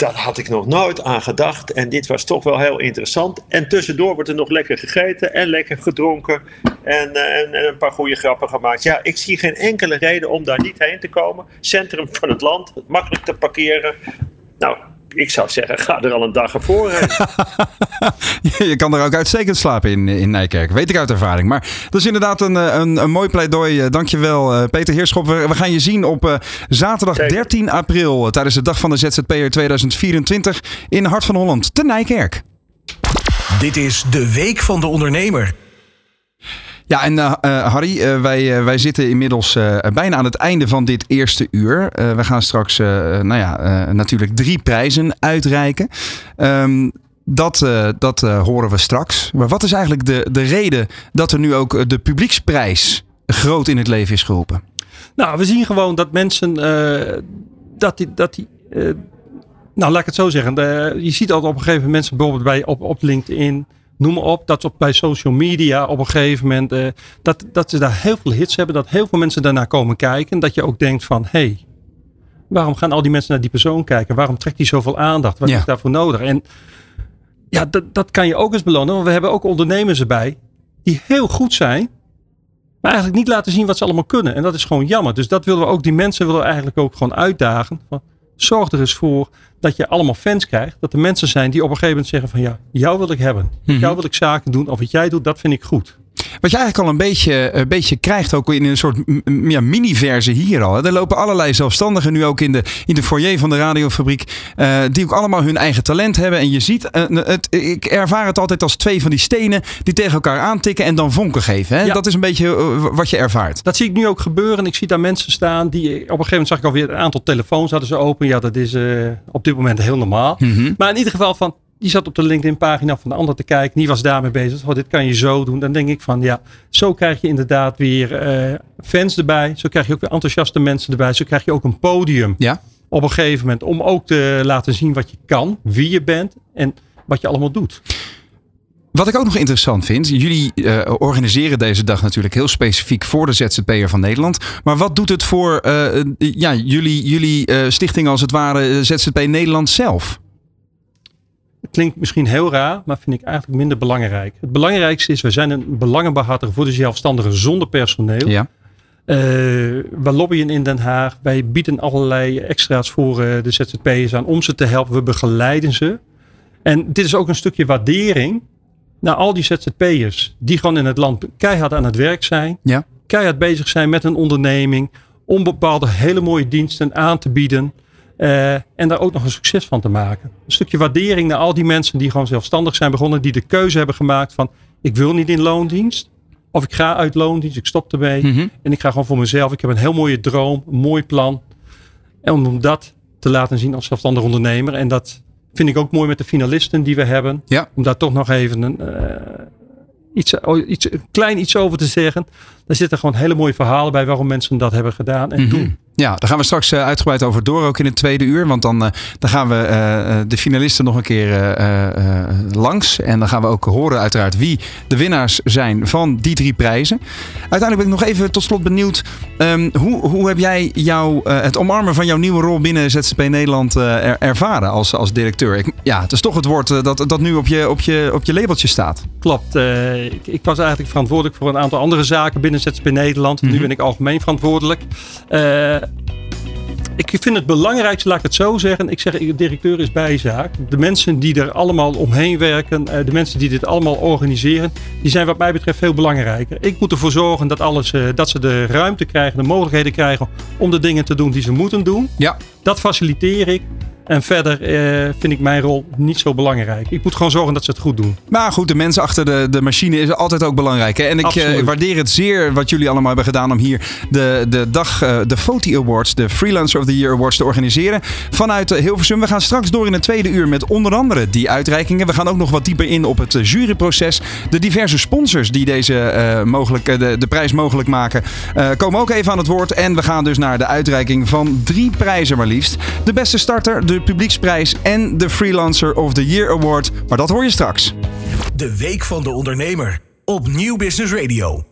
dat had ik nog nooit aan gedacht. En dit was toch wel heel interessant. En tussendoor wordt er nog lekker gegeten en lekker gedronken. En, en, en, een paar goede grappen gemaakt. Ja, ik zie geen enkele reden om daar niet heen te komen. Centrum van het land, makkelijk te parkeren. Nou, ik zou zeggen, ga er al een dag ervoor heen. je kan er ook uitstekend slapen in, in Nijkerk. Weet ik uit ervaring. Maar dat is inderdaad een, een, een mooi pleidooi. Dankjewel, Peter Heerschop. We, we gaan je zien op uh, zaterdag Zeker. 13 april. Tijdens de dag van de ZZP'er 2024 in Hart van Holland, te Nijkerk. Dit is de Week van de Ondernemer. Ja, en uh, uh, Harry, uh, wij, wij zitten inmiddels bijna aan het einde van dit eerste uur. we gaan straks nou ja, natuurlijk drie prijzen uitreiken. Um, dat, dat horen we straks. Maar wat is eigenlijk de, de reden dat er nu ook de publieksprijs groot in het leven is geroepen? Nou, we zien gewoon dat mensen dat die. Dat die nou, laat ik het zo zeggen. Je ziet altijd op een gegeven moment mensen bijvoorbeeld bij, op, op LinkedIn noem maar op. Dat op, bij social media op een gegeven moment, eh, dat, dat ze daar heel veel hits hebben. Dat heel veel mensen daarnaar komen kijken. Dat je ook denkt van, hé, hey, waarom gaan al die mensen naar die persoon kijken? Waarom trekt die zoveel aandacht? Wat Ja. is daarvoor nodig? En ja, dat, dat kan je ook eens belonen. Want we hebben ook ondernemers erbij die heel goed zijn. Maar eigenlijk niet laten zien wat ze allemaal kunnen. En dat is gewoon jammer. Dus dat willen we ook, die mensen willen we eigenlijk ook gewoon uitdagen. Van, zorg er eens voor dat je allemaal fans krijgt. Dat er mensen zijn die op een gegeven moment zeggen van ja, jou wil ik hebben. Met jou wil ik zaken doen. Of wat jij doet, dat vind ik goed. Wat je eigenlijk al een beetje, een beetje krijgt ook in een soort ja, mini-versie hier al. hè. Er lopen allerlei zelfstandigen nu ook in de, in de foyer van de radiofabriek. eh, die ook allemaal hun eigen talent hebben. En je ziet, eh, het, ik ervaar het altijd als twee van die stenen die tegen elkaar aantikken en dan vonken geven. Hè? Ja. Dat is een beetje eh, wat je ervaart. Dat zie ik nu ook gebeuren. Ik zie daar mensen staan die op een gegeven moment zag ik alweer een aantal telefoons hadden ze open. Ja, dat is op dit moment heel normaal. Mhm. Maar in ieder geval van, die zat op de LinkedIn pagina van de ander te kijken. Die was daarmee bezig. Oh, dit kan je zo doen. Dan denk ik van ja, zo krijg je inderdaad weer eh, fans erbij. Zo krijg je ook weer enthousiaste mensen erbij. Zo krijg je ook een podium. Ja. Op een gegeven moment om ook te laten zien wat je kan, wie je bent en wat je allemaal doet. Wat ik ook nog interessant vind, jullie eh, organiseren deze dag natuurlijk heel specifiek voor de ZZP'er van Nederland. Maar wat doet het voor eh, ja, jullie, jullie stichting als het ware ZZP Nederland zelf? Klinkt misschien heel raar, maar vind ik eigenlijk minder belangrijk. Het belangrijkste is, we zijn een belangenbehartiger voor de zelfstandigen zonder personeel. Ja. Eh, we lobbyen in Den Haag. Wij bieden allerlei extra's voor eh, de ZZP'ers aan om ze te helpen. We begeleiden ze. En dit is ook een stukje waardering naar al die ZZP'ers die gewoon in het land keihard aan het werk zijn. Ja. Keihard bezig zijn met een onderneming. Om bepaalde hele mooie diensten aan te bieden. Eh, en daar ook nog een succes van te maken. Een stukje waardering naar al die mensen die gewoon zelfstandig zijn begonnen. Die de keuze hebben gemaakt van ik wil niet in loondienst. Of ik ga uit loondienst, ik stop ermee. Mhm. En ik ga gewoon voor mezelf. Ik heb een heel mooie droom, een mooi plan. En om dat te laten zien als zelfstandig ondernemer. En dat vind ik ook mooi met de finalisten die we hebben. Ja. Om daar toch nog even een, eh, iets, oh, iets, een klein iets over te zeggen. Daar zitten gewoon hele mooie verhalen bij waarom mensen dat hebben gedaan en Mhm. doen. Ja, daar gaan we straks eh, uitgebreid over door, ook in het tweede uur. Want dan, eh, dan gaan we eh, de finalisten nog een keer langs. En dan gaan we ook horen uiteraard wie de winnaars zijn van die drie prijzen. Uiteindelijk ben ik nog even tot slot benieuwd. ehm, hoe, hoe heb jij jou, het omarmen van jouw nieuwe rol binnen ZZP Nederland er- ervaren als, als directeur? Ik, ja, het is toch het woord dat, dat nu op je, op, je, op je labeltje staat. Klopt. ik, ik was eigenlijk verantwoordelijk voor een aantal andere zaken binnen ZZP Nederland. Nu Mhm. ben ik algemeen verantwoordelijk. Ik vind het belangrijkste, laat ik het zo zeggen. Ik zeg, de directeur is bijzaak. De mensen die er allemaal omheen werken, eh, de mensen die dit allemaal organiseren, die zijn wat mij betreft veel belangrijker. Ik moet ervoor zorgen dat, alles, eh, dat ze de ruimte krijgen, de mogelijkheden krijgen om de dingen te doen die ze moeten doen. Ja. Dat faciliteer ik. En verder eh, vind ik mijn rol niet zo belangrijk. Ik moet gewoon zorgen dat ze het goed doen. Maar goed, de mensen achter de, de machine is altijd ook belangrijk. Hè? En ik eh, waardeer het zeer wat jullie allemaal hebben gedaan om hier de, de dag, eh, de FOTI Awards, de Freelancer of the Year Awards te organiseren. Vanuit Hilversum. We gaan straks door in het tweede uur met onder andere die uitreikingen. We gaan ook nog wat dieper in op het juryproces. De diverse sponsors die deze mogelijk, de, de prijs mogelijk maken, komen ook even aan het woord. En we gaan dus naar de uitreiking van drie prijzen maar liefst. De beste starter, publieksprijs en de Freelancer of the Year Award. Maar dat hoor je straks. De Week van de Ondernemer op Nieuw Business Radio.